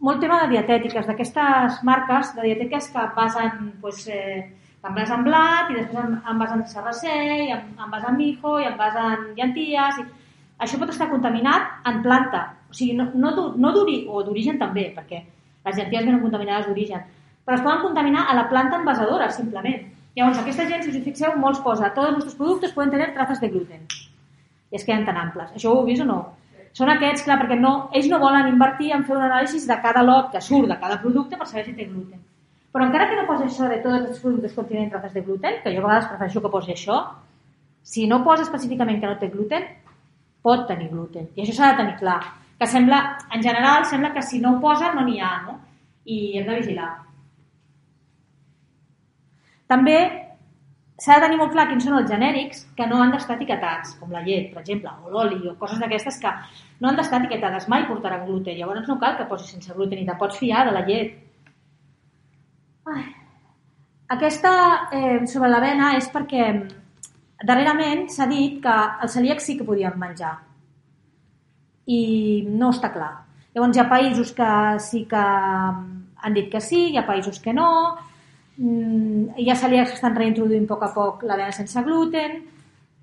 molt tema de dietètiques, d'aquestes marques de dietètiques que basen pues, eh, en basen blat i després en, en basen sarracer i en, en basen mijo i en basen llenties. I... Això pot estar contaminat en planta, o sigui, no, no, no o d'origen també, perquè les llenties venen contaminades d'origen, però es poden contaminar a la planta envasadora, simplement. Llavors, aquesta gent, si us hi fixeu, molts posa tots els nostres productes poden tenir trazes de gluten. I es queden tan amples. Això ho heu vist o no? són aquests, clar, perquè no, ells no volen invertir en fer un anàlisi de cada lot que surt de cada producte per saber si té gluten. Però encara que no posi això de tots els productes que contenen traces de gluten, que jo a vegades prefereixo que posi això, si no posa específicament que no té gluten, pot tenir gluten. I això s'ha de tenir clar. Que sembla, en general, sembla que si no ho posa no n'hi ha, no? I hem de vigilar. També s'ha de tenir molt clar quins són els genèrics que no han d'estar etiquetats, com la llet, per exemple, o l'oli, o coses d'aquestes que no han d'estar etiquetades, mai portaran gluten. Llavors no cal que posis sense gluten i te pots fiar de la llet. Aquesta eh, sobre l'avena és perquè darrerament s'ha dit que els celíacs sí que podien menjar i no està clar. Llavors hi ha països que sí que han dit que sí, hi ha països que no, Mm, hi ha celíacs que estan reintroduint a poc a poc l'avena sense gluten,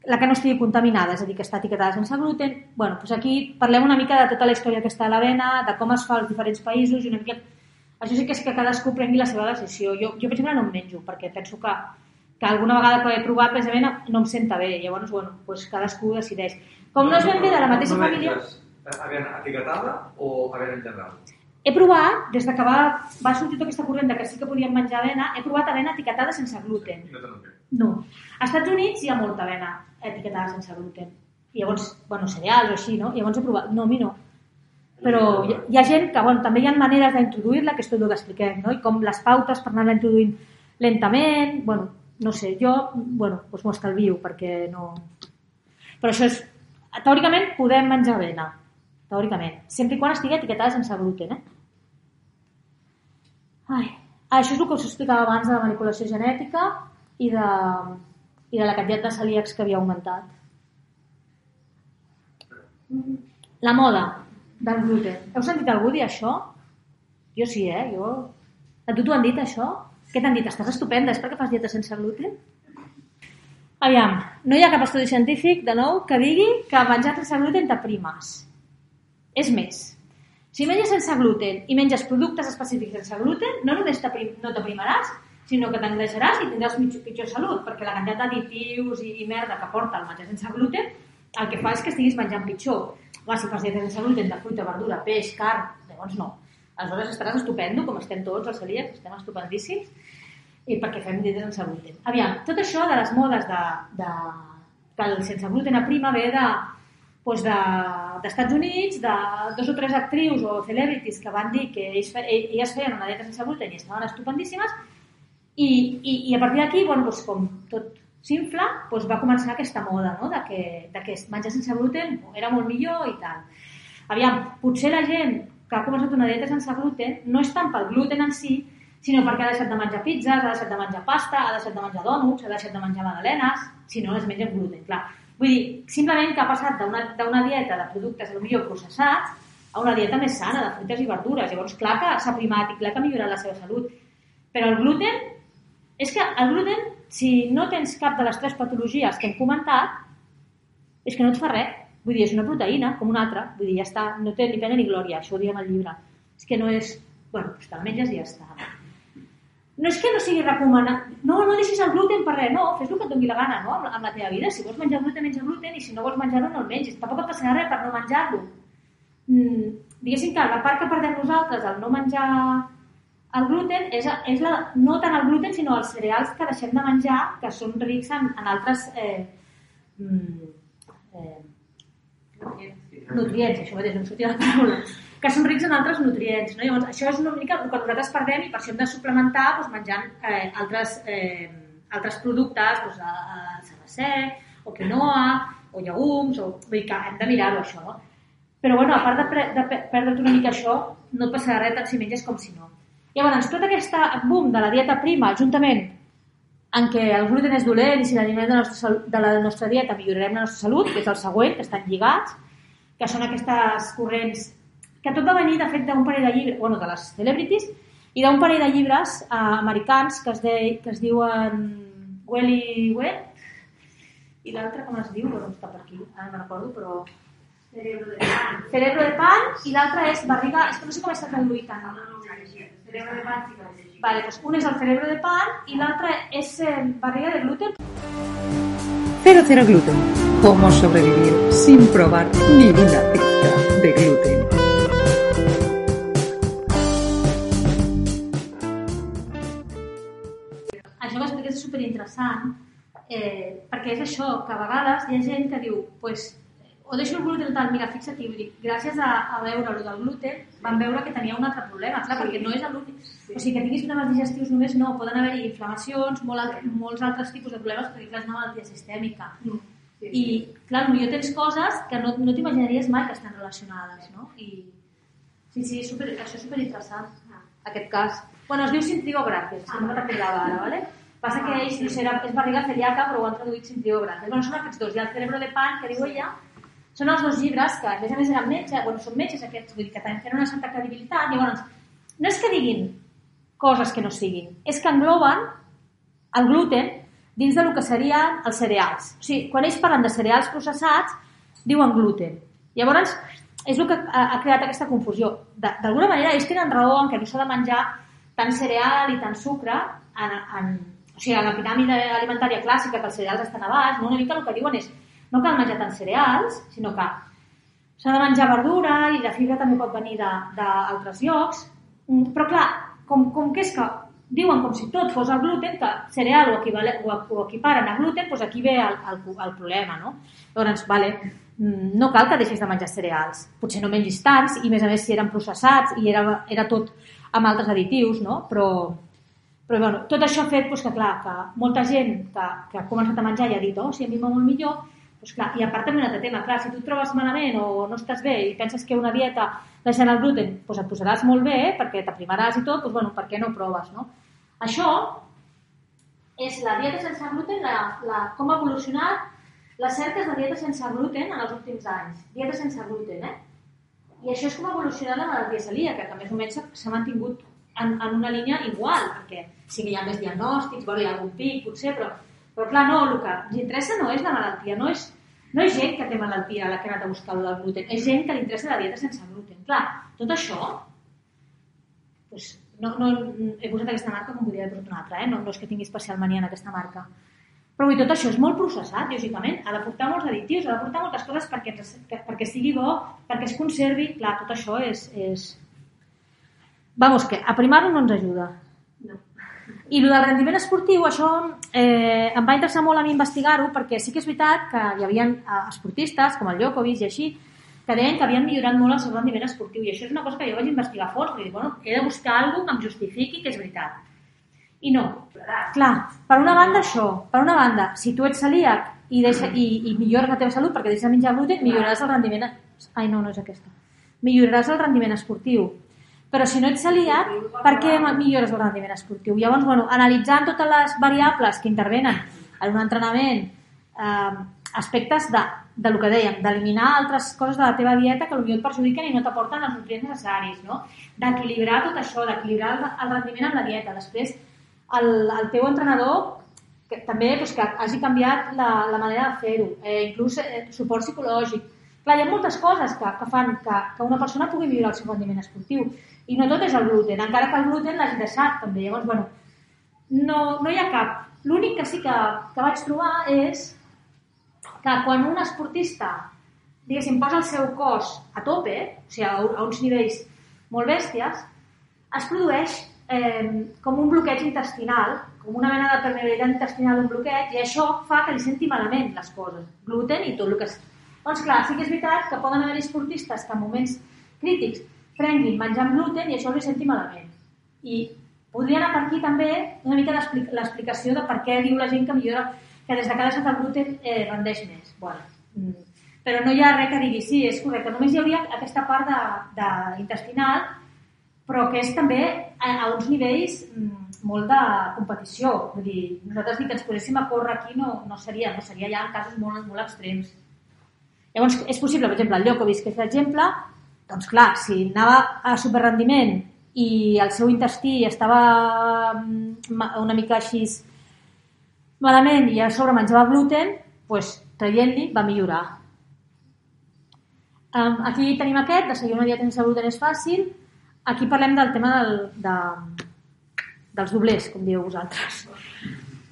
la que no estigui contaminada, és a dir, que està etiquetada sense gluten. bueno, doncs aquí parlem una mica de tota la història que està a l'avena, de com es fa als diferents països i una mica... Això sí que és que cadascú prengui la seva decisió. Jo, jo per exemple, no em menjo, perquè penso que, que alguna vegada que he provat precisament no em senta bé. Llavors, bueno, doncs cadascú decideix. Com no és ben bé de la mateixa no família... Avena etiquetada o avena en general? He provat, des de que va, va sortir tota aquesta corrent de que sí que podíem menjar avena, he provat avena etiquetada sense gluten. No. Als Estats Units hi ha molta avena etiquetada sense gluten. I llavors, bueno, cereals o així, no? I llavors he provat, no, a mi no. Però hi, hi ha gent que, bueno, també hi ha maneres d'introduir-la, que és tot el que expliquem, no? I com les pautes per anar-la introduint lentament, bueno, no sé, jo, bueno, doncs m'ho estalvio perquè no... Però això és... Teòricament podem menjar avena, teòricament, sempre i quan estigui etiquetada sense gluten, eh? Ai, això és el que us explicava abans de la manipulació genètica i de, i de la quantitat de celíacs que havia augmentat. La moda del gluten. Heu sentit algú dir això? Jo sí, eh? Jo... A tu t'ho han dit, això? Què t'han dit? Estàs estupenda, és perquè fas dieta sense gluten? Aviam, no hi ha cap estudi científic, de nou, que digui que menjar sense gluten t'aprimes. És més, si menges sense gluten i menges productes específics sense gluten, no només no t'aprimaràs, sinó que t'engreixaràs i tindràs pitjor, pitjor salut, perquè la quantitat d'additius i, i merda que porta el menjar sense gluten el que fa és que estiguis menjant pitjor. Va, si fas dieta sense gluten de fruita, verdura, peix, carn, llavors no. Aleshores estaràs estupendo, com estem tots els celíacs, estem estupendíssims, i perquè fem dieta sense gluten. Aviam, tot això de les modes de, de, que el sense gluten a prima ve de, doncs d'Estats de, Units, de dos o tres actrius o celebrities que van dir que ells, elles feien una dieta sense gluten i estaven estupendíssimes, i, i, i a partir d'aquí, bueno, doncs, com tot s'infla, doncs va començar aquesta moda no? de, que, de que menjar sense gluten era molt millor i tal. Aviam, potser la gent que ha començat una dieta sense gluten no és tant pel gluten en si, sinó perquè ha deixat de menjar pizzas, ha deixat de menjar pasta, ha deixat de menjar dònuts, ha deixat de menjar magdalenes, si no les menja gluten, clar. Vull dir, simplement que ha passat d'una dieta de productes millor processats a una dieta més sana, de fruites i verdures. Llavors, clar que s'ha primat i clar que ha millorat la seva salut. Però el gluten és que el gluten, si no tens cap de les tres patologies que hem comentat, és que no et fa res. Vull dir, és una proteïna, com una altra. Vull dir, ja està, no té ni pena ni glòria, això ho diem al llibre. És que no és... Bueno, doncs te la menges i ja està. No és que no sigui recomanat... No, no deixis el gluten per res, no, fes el que et doni la gana, no?, amb la teva vida. Si vols menjar gluten, menja gluten, i si no vols menjar-lo, no el mengis. Tampoc et passarà res per no menjar-lo. Mm, diguéssim que la part que perdem nosaltres, el no menjar el gluten és, és la, no tant el gluten, sinó els cereals que deixem de menjar, que són rics en, en altres eh, mm, eh, nutrients, això mateix, no em sortia la paraula, que són rics en altres nutrients. No? Llavors, això és una mica el que nosaltres perdem i per això hem de suplementar doncs, menjant eh, altres, eh, altres productes, doncs, a, a o quinoa, o llegums, o, vull dir que hem de mirar-ho això. No? Però bueno, a part de, de perdre't una mica això, no et passarà res tant si menges com si no. Llavors, tot aquest boom de la dieta prima, juntament en què el gluten és dolent i si l'animem de, nostra, de la nostra dieta millorarem la nostra salut, que és el següent, que estan lligats, que són aquestes corrents que tot va venir, de fet, d'un parell de llibres, bueno, de les celebrities, i d'un parell de llibres eh, americans que es, de, que es diuen Welly Wet, i l'altre com es diu? Bueno, està per aquí, ara no recordo, però... Cerebro de pan. Cerebro de pan, i l'altre és barriga... És que no sé com està traduït en, cerebro de pan Vale, pues un es el cerebro de pan y la otra es eh, barriga de gluten. Cero cero gluten. ¿Cómo sobrevivir sin probar ni una pizca de gluten? Això que expliques és superinteressant eh, perquè és això, que a vegades hi ha gent que diu pues, o deixo el gluten tal, mira, fixa't, vull dir, gràcies a, a veure el del gluten van veure que tenia un altre problema, clar, sí. perquè no és l'únic. Sí. O sigui, que tinguis problemes digestius només no, poden haver-hi inflamacions, molt alt, molts altres tipus de problemes, perquè clar, és una malaltia sistèmica. Mm. Sí, I, clar, potser tens coses que no, no t'imaginaries mai que estan relacionades, no? I, sí, sí, super, això és superinteressant, ah. aquest cas. Bueno, es diu cintriogràfies, ah. no me'n recordava ara, ¿vale? Passa que ells, no sé, és barriga celíaca, però ho han traduït cintriogràfies. Bueno, són aquests dos. Hi ha el cerebro de pan, que diu ella, són els dos llibres que, a més a més, eren metges, bueno, són metges aquests, vull dir que tenen una certa credibilitat, i llavors, no és que diguin coses que no siguin, és que engloben el gluten dins del que serien els cereals. O sigui, quan ells parlen de cereals processats, diuen gluten. Llavors, és el que ha, ha creat aquesta confusió. D'alguna manera, ells tenen raó en que no s'ha de menjar tant cereal i tant sucre en, en, o sigui, en la piràmide alimentària clàssica que els cereals estan a baix, no? una mica el que diuen és no cal menjar tants cereals, sinó que s'ha de menjar verdura i la fibra també pot venir d'altres llocs. Mm, però clar, com, com que és que diuen com si tot fos el gluten, que cereal o, equivale, o, o equiparen a gluten, doncs aquí ve el, el, el problema, no? Llavors, vale, mm, no cal que deixis de menjar cereals. Potser no mengis tants, i més a més si eren processats i era, era tot amb altres additius, no? Però, però bueno, tot això ha fet doncs, que, clar, que molta gent que, que ha començat a menjar i ha dit, oh, si a mi va molt millor, pues clar, I a part també un altre tema, clar, si tu et trobes malament o no estàs bé i penses que una dieta deixant el gluten pues et posaràs molt bé perquè t'aprimaràs i tot, doncs, bueno, per què no proves, no? Això és la dieta sense gluten, la, la, com ha evolucionat les cerques de dieta sense gluten en els últims anys. Dieta sense gluten, eh? I això és com ha evolucionat la malaltia celíaca, que més o menys s'ha mantingut en, en una línia igual, perquè sí que hi ha més diagnòstics, bueno, hi ha algun pic, potser, però Però clar, no, el que li interessa no és la malaltia, no és, no és gent que té malaltia la que ha anat a buscar el gluten, és gent que li interessa la dieta sense gluten. Clar, tot això, doncs, no, no, he posat aquesta marca com podria haver posat una altra, eh? no, no és que tingui especial mania en aquesta marca. Però vull, tot això és molt processat, lògicament. Ha de portar molts additius, ha de portar moltes coses perquè, perquè sigui bo, perquè es conservi. Clar, tot això és... és... Vamos, que aprimar-ho no ens ajuda. I el del rendiment esportiu, això eh, em va interessar molt a mi investigar-ho perquè sí que és veritat que hi havia eh, esportistes, com el Djokovic i així, que deien que havien millorat molt el seu rendiment esportiu. I això és una cosa que jo vaig investigar. Vull dir, bueno, he de buscar alguna que em justifiqui que és veritat. I no. Clar, per una banda això, per una banda, si tu ets celíac i, deixa, i, i millores la teva salut perquè deixes de menjar gluten, milloraràs el rendiment... Ai, no, no és aquesta. Milloraràs el rendiment esportiu. Però si no ets celíac, per què millores el rendiment esportiu? Llavors, bueno, analitzant totes les variables que intervenen en un entrenament, eh, aspectes de, de lo que dèiem, d'eliminar altres coses de la teva dieta que potser et perjudiquen i no t'aporten els nutrients necessaris, no? d'equilibrar tot això, d'equilibrar el, el rendiment amb la dieta. Després, el, el teu entrenador que també doncs, que hagi canviat la, la manera de fer-ho, eh, inclús eh, suport psicològic. Clar, hi ha moltes coses que, que fan que, que una persona pugui millorar el seu rendiment esportiu. I no tot és el gluten, encara que el gluten l'hagi deixat també. Llavors, bueno, no, no hi ha cap. L'únic que sí que, que vaig trobar és que quan un esportista diguéssim, posa el seu cos a tope, o sigui, a, a uns nivells molt bèsties, es produeix eh, com un bloqueig intestinal, com una mena de permeabilitat intestinal d'un bloqueig, i això fa que li senti malament les coses, gluten i tot el que... Doncs clar, sí que és veritat que poden haver esportistes que en moments crítics prenguin menjant gluten i això li senti malament. I podria anar per aquí també una mica l'explicació de per què diu la gent que millora que des de cada set el gluten eh, rendeix més. Bueno, mm, però no hi ha res que digui sí, és correcte. Només hi hauria aquesta part de, de intestinal però que és també a, a uns nivells mm, molt de competició. Vull dir, nosaltres dir que ens poséssim a córrer aquí no, no seria, no seria ja en casos molt, molt extrems. Llavors, és possible, per exemple, el Djokovic, que és l'exemple, doncs clar, si anava a superrendiment i el seu intestí estava mm, una mica així malament i a sobre menjava gluten, doncs traient-li va millorar. Aquí tenim aquest, de seguir una dieta sense gluten és fàcil, Aquí parlem del tema del, de, dels doblers, com dieu vosaltres.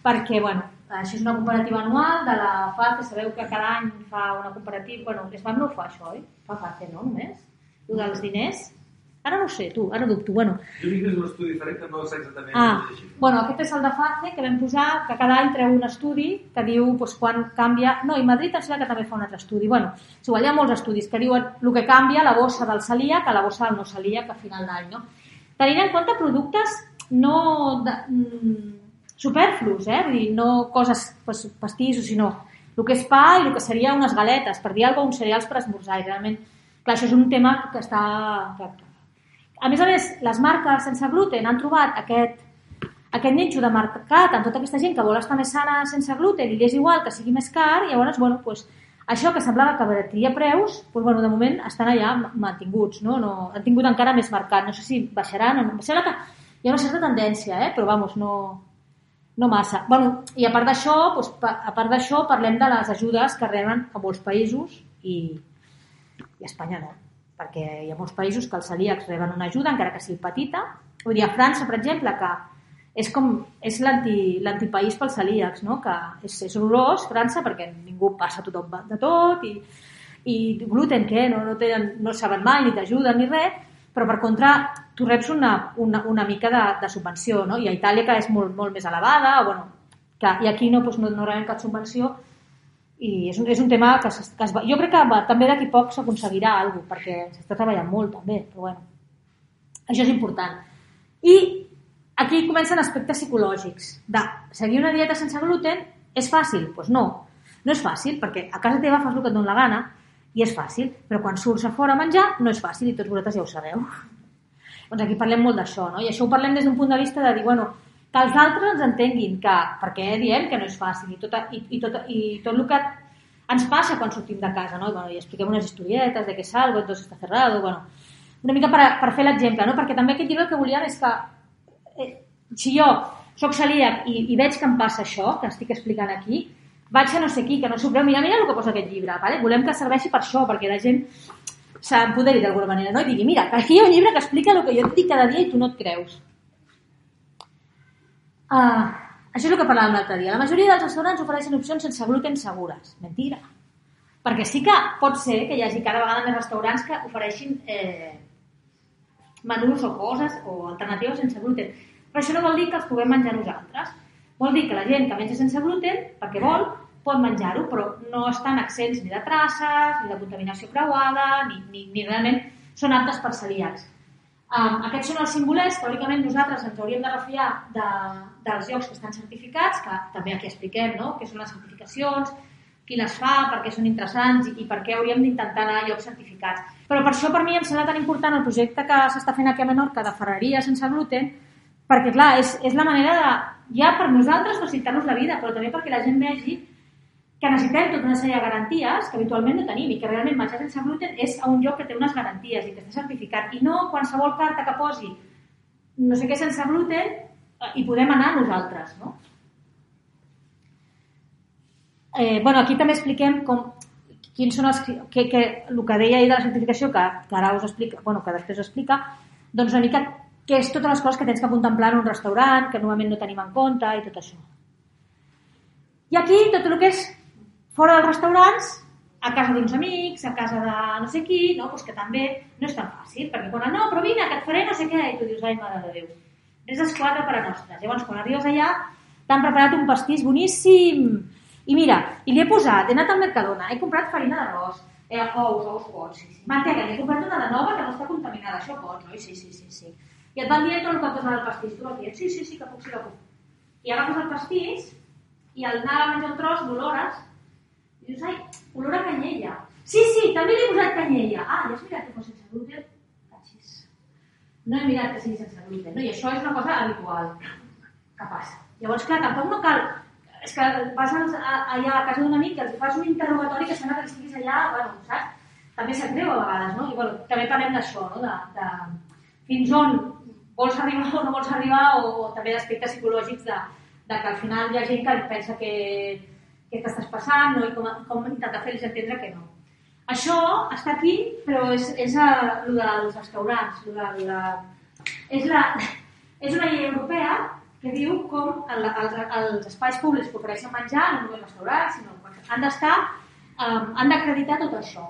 Perquè, bueno, això és una comparativa anual de la FACE, sabeu que cada any fa una comparativa... Bueno, l'ESMAM no ho fa, això, oi? Fa FACE, no, només? El dels diners. Ara no ho sé, tu, ara dubto. Bueno, Jo dic que és un estudi diferent que no sé exactament Ah, llegir. bueno, aquest és el de FACE, que vam posar, que cada any treu un estudi que diu doncs, quan canvia... No, i Madrid em sembla que també fa un altre estudi. Bueno, igual, hi ha molts estudis que diuen el que canvia la bossa del celíac a la bossa del no celíac a final d'any, no? Tenint en compte productes no de, mm, superflus, eh? Vull dir, no coses pues, pastissos, sinó el que és pa i el que seria unes galetes, per dir alguna cosa, uns cereals per esmorzar. I realment, clar, això és un tema que està... A més a més, les marques sense gluten han trobat aquest, aquest nitxo de mercat amb tota aquesta gent que vol estar més sana sense gluten i és igual que sigui més car, i llavors, bueno, pues, això que semblava que abaratria preus, pues, bueno, de moment estan allà mantinguts, no? no? Han tingut encara més mercat, no sé si baixaran o no. Em sembla que hi ha una certa tendència, eh? però vamos, no, no massa. Bueno, I a part d'això, doncs, a part d'això parlem de les ajudes que reben a molts països i, i a Espanya no perquè hi ha molts països que els celíacs reben una ajuda, encara que sigui petita. Vull dir, a França, per exemple, que és com és l'anti- l'antipaís pels celíacs, no? que és, és horrorós França perquè ningú passa tothom de tot i, i gluten què? No, no, tenen, no saben mai ni t'ajuden ni res, però per contra tu reps una, una, una mica de, de subvenció, no? i a Itàlia que és molt, molt més elevada, o bueno, que, i aquí no, doncs no, no rebem cap subvenció, i és un, és un tema que, es, que es, jo crec que va, també d'aquí poc s'aconseguirà alguna cosa, perquè s'està treballant molt també, però bueno, això és important. I aquí comencen aspectes psicològics. De seguir una dieta sense gluten és fàcil? Doncs pues no, no és fàcil, perquè a casa teva fas el que et dona la gana i és fàcil, però quan surts a fora a menjar no és fàcil i tots vosaltres ja ho sabeu. Doncs aquí parlem molt d'això, no? I això ho parlem des d'un punt de vista de dir, bueno, que els altres ens entenguin que, perquè diem que no és fàcil i tot, i, i tot, i tot el que ens passa quan sortim de casa, no? I, bueno, i expliquem unes historietes de que salgo, entonces está cerrado, bueno, una mica per, per fer l'exemple, no? Perquè també aquest llibre el que volíem és que eh, si jo soc celíac i, i veig que em passa això, que estic explicant aquí, vaig a no sé qui, que no s'ho mira, mira el que posa aquest llibre, vale? volem que serveixi per això, perquè la gent s'empoderi d'alguna manera, no? I digui, mira, aquí hi ha un llibre que explica el que jo et dic cada dia i tu no et creus. Uh, això és el que parlàvem l'altre dia. La majoria dels restaurants ofereixen opcions sense gluten segures. Mentira. Perquè sí que pot ser que hi hagi cada vegada més restaurants que ofereixin eh, menús o coses o alternatives sense gluten. Però això no vol dir que els puguem menjar nosaltres. Vol dir que la gent que menja sense gluten, perquè vol, pot menjar-ho, però no estan accents ni de traces, ni de contaminació creuada, ni, ni, ni realment són aptes per celíacs. Um, aquests són els simbolers, teòricament nosaltres ens hauríem de refiar de, dels llocs que estan certificats, que també aquí expliquem no? què són les certificacions, qui les fa, per què són interessants i, i per què hauríem d'intentar anar a llocs certificats. Però per això per mi em sembla tan important el projecte que s'està fent aquí a Menorca de ferreria sense gluten, perquè clar, és, és la manera de, ja per nosaltres facilitar-nos la vida, però també perquè la gent vegi que necessitem tota una sèrie de garanties que habitualment no tenim i que realment menjar sense gluten és a un lloc que té unes garanties i que està certificat i no qualsevol carta que posi no sé què sense gluten eh, i podem anar nosaltres, no? Eh, bueno, aquí també expliquem com, quins són els... Que, que, el que deia ahir de la certificació, que, que ara us explica, bueno, que després us explica, doncs una mica què és totes les coses que tens que contemplar en un restaurant, que normalment no tenim en compte i tot això. I aquí tot el que és fora dels restaurants, a casa d'uns amics, a casa de no sé qui, no? pues que també no és tan fàcil, perquè quan no, però vine, que et faré no sé què, i tu dius, ai, mare de Déu, res esclata per a nostres. Llavors, quan arribes allà, t'han preparat un pastís boníssim, i mira, i li he posat, he anat al Mercadona, he comprat farina d'arròs, eh, ous, ous pots, sí, sí. mantega, he comprat una de nova que no està contaminada, això pots, oi? Sí, sí, sí, sí. I et van dir tot el que posa el pastís, tu vas dir, sí, sí, sí, que puc, sí, que puc. I agafes el pastís, i al anar a menjar un tros, l'olores, i dius, ai, olor a canyella. Sí, sí, també li he posat canyella. Ah, ja has mirat que posa sense gluten? Cachis. No he mirat que sigui sense gluten. No? I això és una cosa habitual que passa. Llavors, clar, tampoc no cal... És que vas allà a casa d'un amic que els fas un interrogatori que sembla que estiguis allà, bueno, saps? També se't creu a vegades, no? I bueno, també parlem d'això, no? De, de fins on vols arribar o no vols arribar o, o també d'aspectes psicològics de, de que al final hi ha gent que pensa que què t'estàs passant no? i com, com intentar fer-los entendre que no. Això està aquí, però és, és a, el dels restaurants. Lo de, la, és, la, és una llei europea que diu com el, els, els espais públics que ofereixen menjar, no només restaurants, sinó han d'estar, um, han d'acreditar tot això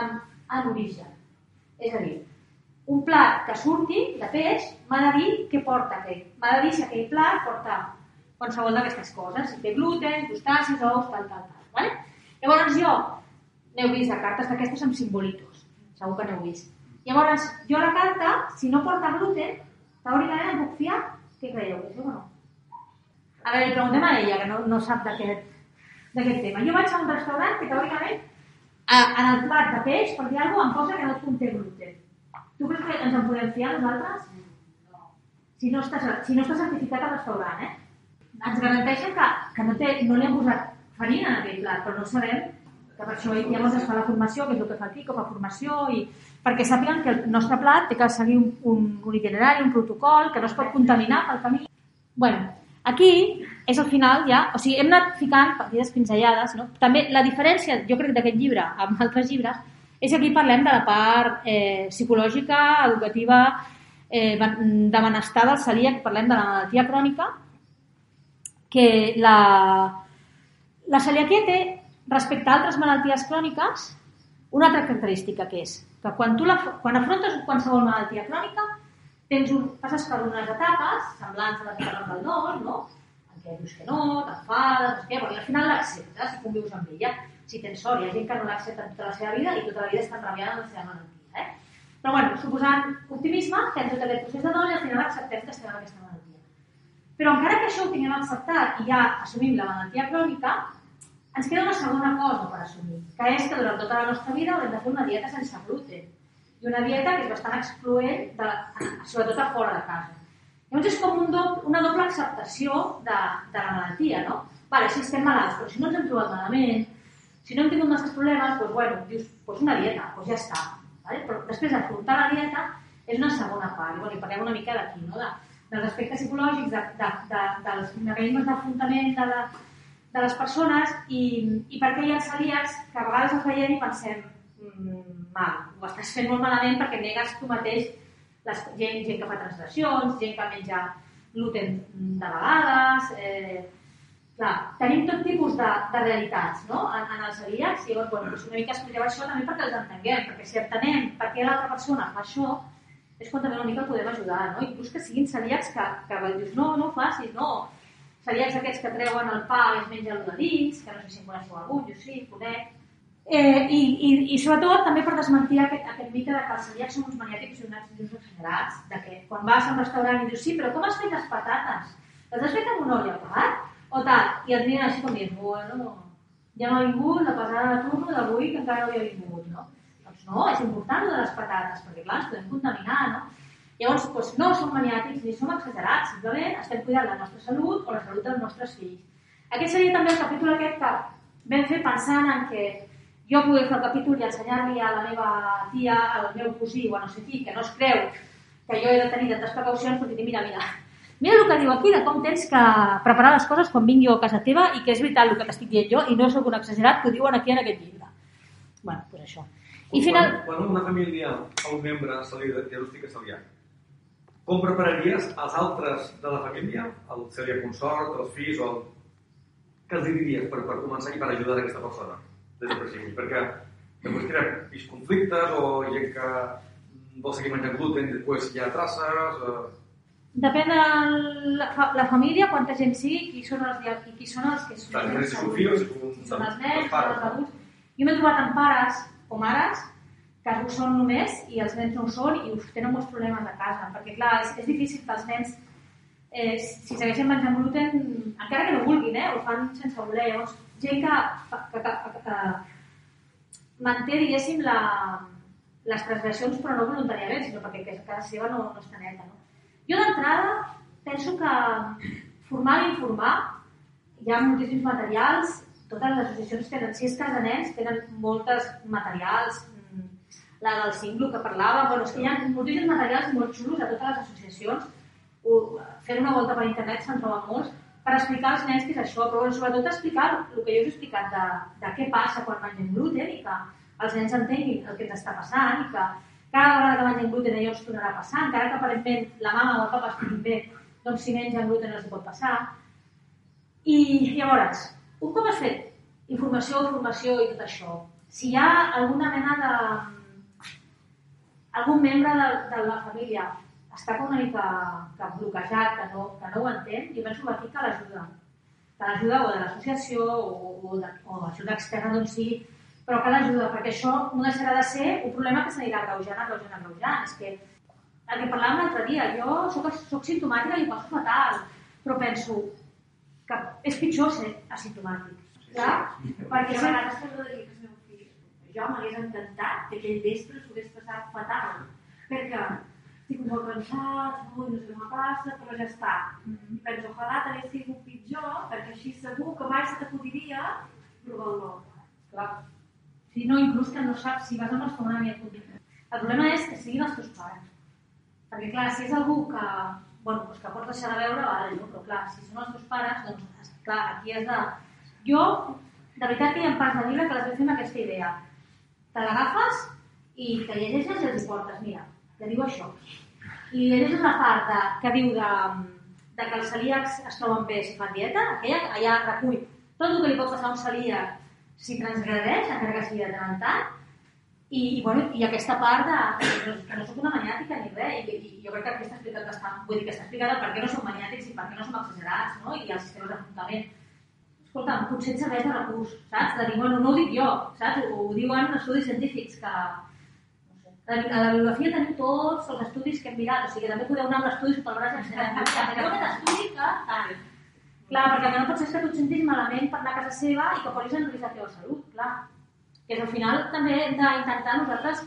en, en origen. És a dir, un plat que surti de peix m'ha de dir què porta aquell. M'ha de dir si aquell plat porta qualsevol d'aquestes coses, si té gluten, crustacis, ous, tal, tal, tal. Vale? Llavors jo, n'heu vist de cartes d'aquestes amb simbolitos, segur que n'heu vist. Llavors, jo la carta, si no porta gluten, teòricament em puc fiar? Què creieu, que això o no? A veure, li preguntem a ella, que no, no sap d'aquest tema. Jo vaig a un restaurant que teòricament a, en el plat de peix, per dir alguna cosa, em posa que no conté gluten. Tu creus que ens en podem fiar nosaltres? No. Si no està, si no està certificat al restaurant, eh? Ens garanteixen que, que no, té, no li han posat farina en aquell plat, però no sabem que per això llavors es fa la formació, que és el que fa aquí, com a formació, i perquè sàpiguen que el nostre plat té que seguir un, un, un itinerari, un protocol, que no es pot contaminar pel camí. bueno, aquí és el final ja, o sigui, hem anat ficant partides pinzellades, no? També la diferència, jo crec, d'aquest llibre amb altres llibres, és que aquí parlem de la part eh, psicològica, educativa, eh, de benestar del celíac, parlem de la malaltia crònica, que la, la celiaquia té, respecte a altres malalties cròniques, una altra característica que és que quan, tu la, quan afrontes qualsevol malaltia crònica tens un, passes per unes etapes semblants a les etapes del nord, no? en què dius que no, t'enfades, no sé què, però al final l'acceptes i convius amb ella. Si tens sort, hi ha gent que no l'accepta tota la seva vida i tota la vida està enrabiada amb la seva malaltia. Eh? Però bueno, suposant optimisme, fem tot aquest procés de dol i al final acceptem que estem en aquesta malaltia. Però encara que això ho tinguem acceptat i ja assumim la malaltia crònica, ens queda una segona cosa per assumir, que és que durant tota la nostra vida haurem de fer una dieta sense gluten. I una dieta que és bastant excloent, de, sobretot a fora de casa. Llavors és com un do, una doble acceptació de, de la malaltia, no? Vale, si estem malalts, però si no ens hem trobat malament, si no hem tingut masses problemes, doncs, bueno, dius, doncs una dieta, doncs ja està. Vale? Però després afrontar la dieta és una segona part. I, bueno, i parlem una mica d'aquí, no? De, dels aspectes psicològics, de, de, de, dels mecanismes d'afrontament de, la, de les persones i, i perquè hi ha celíacs que a vegades els veiem i pensem mmm, mal, ho estàs fent molt malament perquè negues tu mateix les, gent, gent que fa transgressions, gent que menja gluten de vegades, eh, clar, tenim tot tipus de, de realitats no? en, en els celíacs i llavors bueno, doncs una mica expliqueu això també perquè els entenguem, perquè si entenem per què l'altra persona fa això, és quan també una mica el podem ajudar, no? Inclús que siguin celíacs que, que dius, no, no ho facis, no. Celíacs aquests que treuen el pa i es mengen el de dins, que no sé si en coneixeu algun, jo sí, conec. Eh, i, i, I sobretot també per desmentir aquest, aquest mite de que els celíacs són uns maniàtics i uns, exagerats, de que quan vas a un restaurant i dius, sí, però com has fet les patates? Les has fet amb un oli apagat? O tal? I et miren així com dient, bueno, ja m'ha vingut la pesada de turno d'avui que encara no havia vingut, no? No, és important de les patates, perquè clar, ens podem contaminar, no? Llavors, doncs, no som maniàtics ni som exagerats, simplement estem cuidant la nostra salut o la salut dels nostres fills. Aquest seria també el capítol aquest que vam fer pensant en que jo poder fer el capítol i ensenyar-li a la meva tia, al meu cosí o a no sé qui, que no es creu que jo he de tenir tantes precaucions, però dir, mira, mira, mira el que diu aquí de com tens que preparar les coses quan vingui a casa teva i que és veritat el que t'estic dient jo i no sóc un exagerat que ho diuen aquí en aquest llibre. bueno, doncs això. I final... Quan, quan una família o un membre se li diagnostica celiac, com prepararies els altres de la família, el celiac consort, els fills, o el... què els diries per, per començar i per ajudar aquesta persona des del principi? Perquè després crea fills conflictes o gent que vol seguir menjant gluten i després hi ha traces... O... Depèn de la, la família, quanta gent sigui, qui són els, i qui són els que són, Clar, fills, si són els nens, els adults. Jo m'he trobat amb pares o mares que ho són només i els nens no ho són i uf, tenen molts problemes a casa, perquè clar, és, és difícil que els nens eh, si segueixen menjant gluten, encara que no vulguin, eh, ho fan sense voler. Llavors, gent que, que, que, que, que manté, diguéssim, la, les transgressions, però no voluntàriament, sinó perquè que casa seva no, no està neta. No? Jo d'entrada penso que formar i informar hi ha moltíssims materials, totes les associacions és casa nens, tenen moltes materials, mm, la del Singlo que parlava, bueno, és que hi ha moltíssims materials molt xulos a totes les associacions, fent una volta per internet se'n troben molts, per explicar als nens què és això, però sobretot explicar el que jo us he explicat de, de què passa quan mengem gluten i que els nens entenguin el que ens està passant i que cada vegada que mengen gluten allò ens tornarà passant, encara que aparentment la mama o el papa estiguin bé, doncs si mengen gluten no els pot passar. I llavors, un cop has fet informació, formació i tot això, si hi ha alguna mena de... algun membre de, de la família està com una mica que bloquejat, que no, que no ho entén, jo penso aquí cal ajuda. Cal ajuda o de l'associació o, o, de, o ajuda externa d'on sigui, però cal ajuda, perquè això no deixarà de ser un problema que s'anirà agreujant, agreujant, agreujant. És que el que parlàvem l'altre dia, jo soc, soc simptomàtica i ho passo fatal, però penso, que és pitjor ser asimptomàtic. Clar? Perquè a vegades que no diria que el meu fill, jo m'hagués encantat que aquell vespre s'ho hagués passat fatal, perquè estic molt cansat, ui, no sé què me passa, però ja està. Mm -hmm. I penso, ojalà t'hagués sigut pitjor, perquè així segur que mai se t'acudiria provar-lo. Clar. Si no, inclús que no saps si vas amb els com El problema és que siguin els teus pares. Perquè, clar, si és algú que bueno, doncs que pots deixar de veure, vale, no? però clar, si són els teus pares, doncs clar, aquí has de... Jo, de veritat que hi ha parts del llibre que les vaig fer amb aquesta idea. Te l'agafes i te llegeixes i els hi portes, mira, que diu això. I llegeixes la part de, que diu de, de que els celíacs es troben bé si fan dieta, aquella allà recull tot el que li pot passar a un celíac si transgredeix, encara que sigui de tant en tant, i, i, bueno, i aquesta part de, que no soc una maniàtica ni res, i, i jo crec que aquí està explicat bastant, vull dir que està explicada per què no som maniàtics i per què no som exagerats, no? i els sistemes d'afrontament. Escolta, potser et serveix de recurs, saps? De dir, bueno, no ho dic jo, saps? Ho, ho diuen estudis científics que, no sé, a la bibliografia tenim tots els estudis que hem mirat, o sigui, també podeu anar amb l'estudi sota el braç i ensenyar, però aquest estudi que. Clar, perquè no pot ser que tu et sentis malament per anar a casa seva i que posis en risc la teva salut, clar que al final també hem d'intentar nosaltres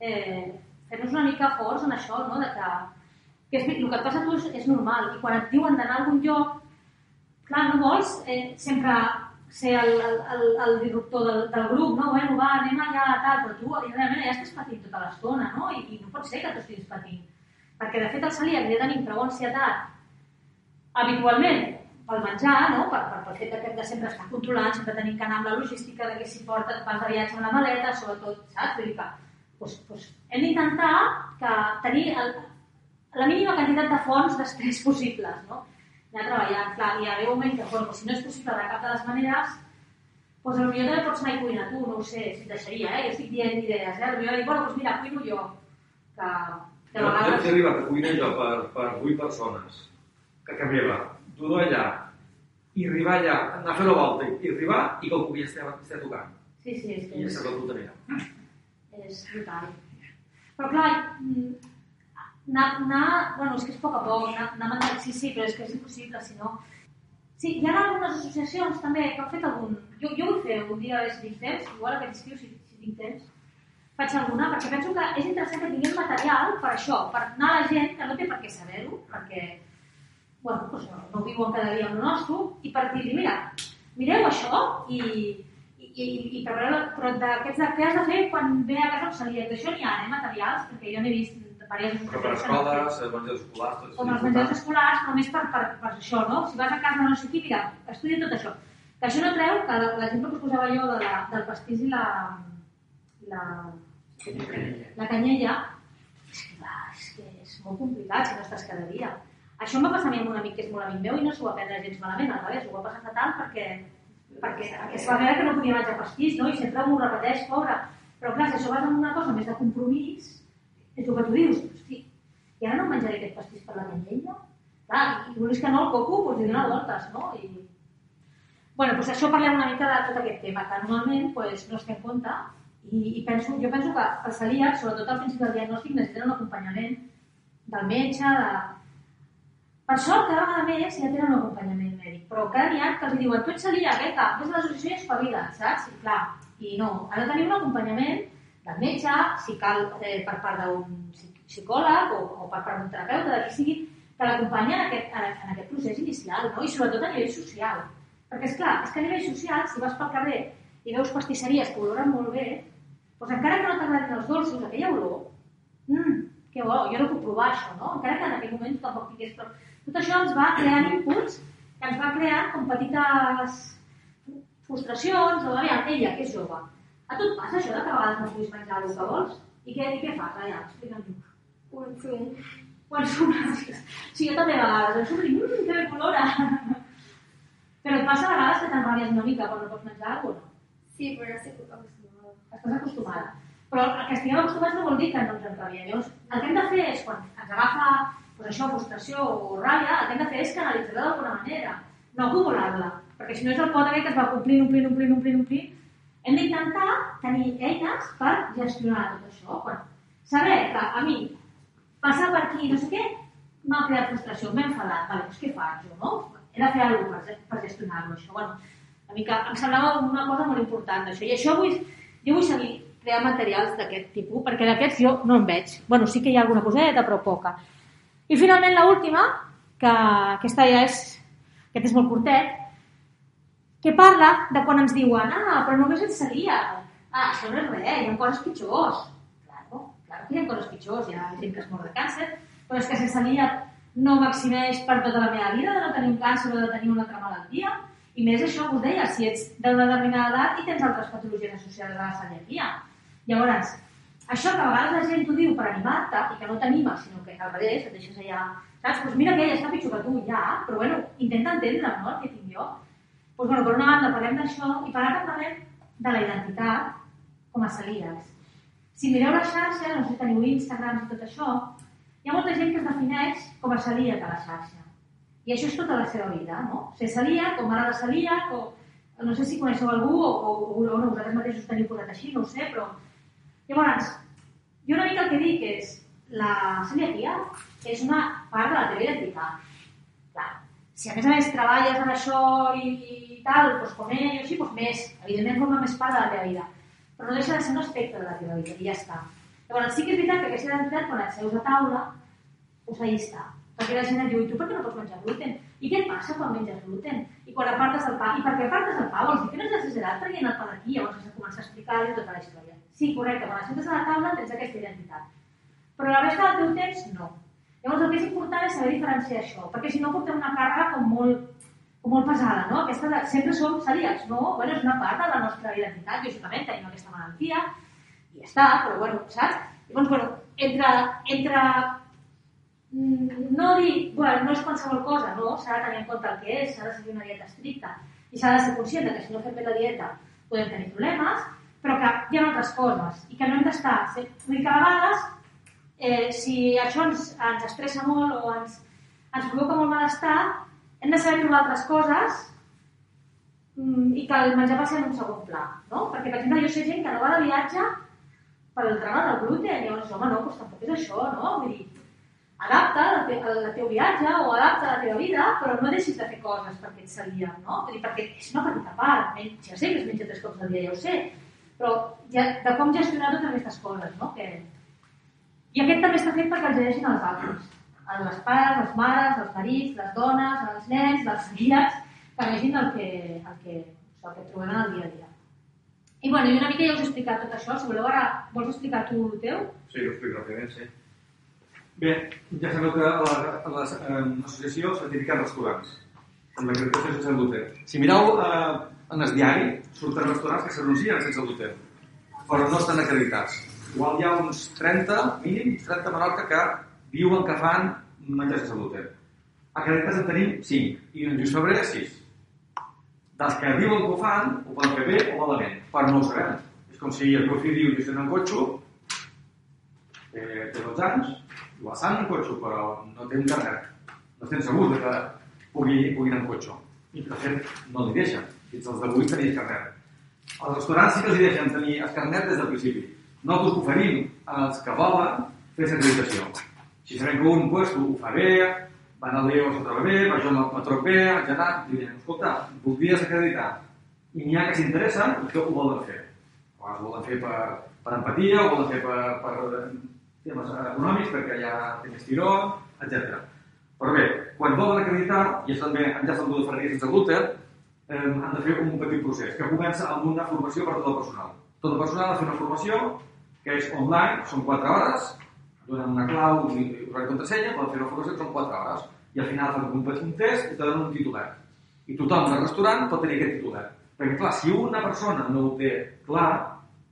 eh, fer-nos una mica forts en això, no? de que, que és, el que et passa a tu és, és normal i quan et diuen d'anar a algun lloc, clar, no vols eh, sempre ser el, el, el, el disruptor del, del grup, no? Bueno, va, anem allà, tal, però tu realment ja estàs patint tota l'estona, no? I, I no pot ser que tu estiguis patint. perquè de fet el celíac li tenim prou ansietat habitualment pel menjar, no? per, per, pel fet de, de sempre estar controlant, sempre tenim que anar amb la logística de que si porta, vas de viatge amb la maleta, sobretot, saps? Vull dir que doncs, doncs, hem d'intentar que tenir el, la mínima quantitat de fonts d'estrès possibles, no? Anar treballant, clar, i arriba un moment que, bueno, si no és possible de cap de les maneres, doncs potser també pots anar i cuinar tu, no ho sé, si et deixaria, eh? Jo estic dient idees, eh? Potser dir, bueno, doncs mira, cuino jo, que, que a vegades... Jo he arribat a cuinar jo per, per 8 persones, que casa meva, tu allà, i arribar allà, anar a fer la volta, i arribar i que cuiner estigui, estigui tocant. Sí, sí, és que... I és la puta És brutal. Però clar, mm, anar, anar, bueno, és que és a poc a poc, anar, anar mandant, sí, sí, però és que és impossible, si no... Sí, hi ha algunes associacions també que han fet algun... Jo, jo vull fer un dia, si tinc temps, igual aquest estiu, si, si tinc temps, faig alguna, perquè penso que és interessant que tinguem material per això, per anar a la gent que no té per què saber-ho, perquè bueno, doncs no, no viuen cada dia amb el nostre, i per dir-li, mira, mireu això i, i, i, i prepareu, però d'aquests de què has de fer quan ve a casa celíac, d'això n'hi ha, eh, materials, perquè jo n'he vist diverses Però per escoles, eh, menjars escolars... Com els menjars escolars, només per, per, per això, no? Si vas a casa no sé qui, mira, estudia tot això. Que això no treu que l'exemple que us posava jo de la, del pastís i la... la, la canyella, és que, clar, és que és molt complicat si no estàs cada dia. Això em va passar a mi amb un amic que és molt amic meu i no s'ho va prendre gens malament, al revés, ho va passar fatal perquè, perquè es va veure que no podia menjar pastís, no? I sempre m'ho repeteix, pobre. Però clar, si això vas amb una cosa més de compromís, és el que tu dius, hosti, i ara no menjaré aquest pastís per la canyella? Clar, i volies que no, el coco, doncs li dona voltes, no? I... bueno, doncs això parlem una mica de tot aquest tema, que normalment doncs, no es té en compte i, i penso, jo penso que els celíacs, sobretot al principi del diagnòstic, necessiten un acompanyament del metge, de, per sort, cada vegada més ja tenen un acompanyament mèdic, però cada dia que els diuen tu ets celíac, eh, que vés a l'associació i espavila, saps? I clar, i no, ha de tenir un acompanyament del metge, si cal eh, per part d'un psicòleg o, o per part d'un terapeuta, de qui sigui, que l'acompanya en, aquest, en aquest procés inicial, no? i sobretot a nivell social. Perquè, és clar, és que a nivell social, si vas pel carrer i veus pastisseries que oloren molt bé, doncs encara que no t'agradin els dolços, aquella olor, mmm, que bo, jo no puc provar això, no? Encara que en aquell moment tampoc tingués... Però tot això ens va creant inputs que ens va crear com petites frustracions, o aviam, ella, que és jove. A tu et passa això de que a vegades no puguis menjar el que vols? I què, i què fas? Allà, explica'm tu. Ho ensum. Ho ensum. Sí, jo també a vegades ensum i mmm, que bé colora. Però et passa a vegades que t'enrabies una mica quan no pots menjar alguna cosa, no? Sí, però ja estic acostumada. Estàs acostumada. Però el que estiguem acostumats no vol dir que no ens enrabiem. Llavors, el que hem de fer és, quan ens agafa pues això, frustració o ràbia, el que hem de fer és canalitzar-la d'alguna manera, no acumular-la, perquè si no és el pot que es va complint, omplint, omplint, omplint, omplint. Hem d'intentar tenir eines per gestionar tot això. Quan saber que a mi passar per aquí, no sé què, m'ha creat frustració, m'he enfadat, vale, doncs què faig jo, no? He de fer alguna cosa per, gestionar-lo, això. Bueno, a mi que em semblava una cosa molt important, això. I això vull, jo vull seguir crear materials d'aquest tipus, perquè d'aquests jo no en veig. Bueno, sí que hi ha alguna coseta, però poca. I finalment l'última, que aquesta ja és, aquest és molt curtet, que parla de quan ens diuen ah, però només et seria. Ah, això no és res, hi ha coses pitjors. Claro, claro que hi ha coses pitjors, hi ha gent que es mor de càncer, però és que sense lia no m'eximeix per tota la meva vida de no tenir un càncer o de tenir una altra malaltia. I més això us deia, si ets d'una determinada edat i tens altres patologies associades a la celiaquia. Llavors, això que a vegades la gent t'ho diu per animar-te i que no t'anima, sinó que al revés, et deixes allà... Saps? Doncs mira que ella està pitjor que tu, ja, però bueno, intenta entendre, no?, el que tinc jo. Doncs bueno, per una banda parlem d'això i per altra parlem de la identitat com a celíacs. Si mireu la xarxa, no sé si teniu Instagram i tot això, hi ha molta gent que es defineix com a celíac a la xarxa. I això és tota la seva vida, no? Ser celíac, o mare de celíac, o no sé si coneixeu algú, o, o, o, o no, vosaltres mateixos teniu posat així, no ho sé, però Llavors, jo una mica el que dic és la celiaquia és una part de la teva identitat. Clar, si a més a més treballes en això i, i tal, doncs com ell o així, doncs més. Evidentment forma més part de la teva vida. Però no deixa de ser un aspecte de la teva vida i ja està. Llavors, sí que és veritat que aquesta identitat, quan et seus a taula, doncs ahí està. Perquè la gent et diu, tu per què no pots menjar gluten? I què et passa quan menges gluten? I quan apartes el pa? I per què apartes el pa? Vols dir que no és exagerat traient el pa d'aquí? Llavors has de començar a explicar-li tota la història. Sí, correcte, quan sentes a la taula tens aquesta identitat. Però la resta del teu temps, no. Llavors el que és important és saber diferenciar això, perquè si no portem una càrrega com molt, com molt pesada, no? Aquesta de, sempre som celíacs, no? Bueno, és una part de la nostra identitat, lògicament tenim aquesta malaltia, i ja està, però bueno, saps? Llavors, bueno, entre, entre mm, no dir, bueno, no és qualsevol cosa, no? S'ha de tenir en compte el que és, s'ha de seguir una dieta estricta, i s'ha de ser conscient que si no fem bé la dieta podem tenir problemes, però que hi ha altres coses, i que no hem d'estar... Vull dir que a vegades, eh, si això ens, ens estressa molt o ens, ens provoca molt malestar, hem de saber trobar altres coses mm, i que el menjar passi en un segon pla, no? Perquè, per exemple, jo sé gent que no va de viatge per el drama del gluten, llavors, home, no, doncs tampoc és això, no? Vull dir, adapta el, te el teu viatge o adapta la teva vida, però no deixis de fer coses perquè et celíac, no? Vull dir, perquè és una petita part, men- ja sé que es menja tres cops al dia, ja ho sé, però ja, de com gestionar totes aquestes coses, no? Que... I aquest també està fet perquè els llegeixin els altres, a les pares, les mares, els marits, les dones, els nens, els celíacs, que vegin el que, el que, el que trobem en el dia a dia. I bueno, i una mica ja us he explicat tot això, si voleu ara, vols explicar tu el teu? Sí, ho explico ràpidament, sí. Bé, ja sabeu que la- l'associació certifica restaurants amb l'acreditació gluten. Si mireu eh, en el diari, surten restaurants que s'anuncien sense gluten, però no estan acreditats. Igual hi ha uns 30, mínim, 30 a Menorca que diuen que fan menjar sense gluten. Acreditats en tenim 5 i en Lluís Febrer 6. Dels que diuen que ho fan, ho poden fer bé o malament, però no ho sabem. És com si el teu fill diu que en cotxe, eh, té 12 anys, la sang en cotxe, però no té un carnet. No estem segurs que pugui, pugui anar en cotxe. I de fet, no li deixen. Fins als de 8 tenir carnet. Els restaurants sí que els deixen tenir el carnet des del principi. Nosaltres oferim als que volen fer l'acreditació. Si sabem que un puesto ho fa bé, van al Leo s'ho troba bé, va jo me trobo bé, Janat, li direm, escolta, voldries acreditar. I n'hi ha que s'interessen i que ho volen fer. A vegades ho volen fer per, per empatia, ho volen fer per, per temes econòmics, perquè ja té més tiró, etc. Però bé, quan volen acreditar, i això també enllaça amb el de Ferreria sense gluten, eh, han de fer un petit procés, que comença amb una formació per tot el personal. Tot el personal ha de fer una formació que és online, són 4 hores, donen una clau i una contrasenya, poden fer una formació que són 4 hores. I al final fan un petit test i te donen un titular. I tothom del restaurant pot tenir aquest titular. Perquè, clar, si una persona no ho té clar,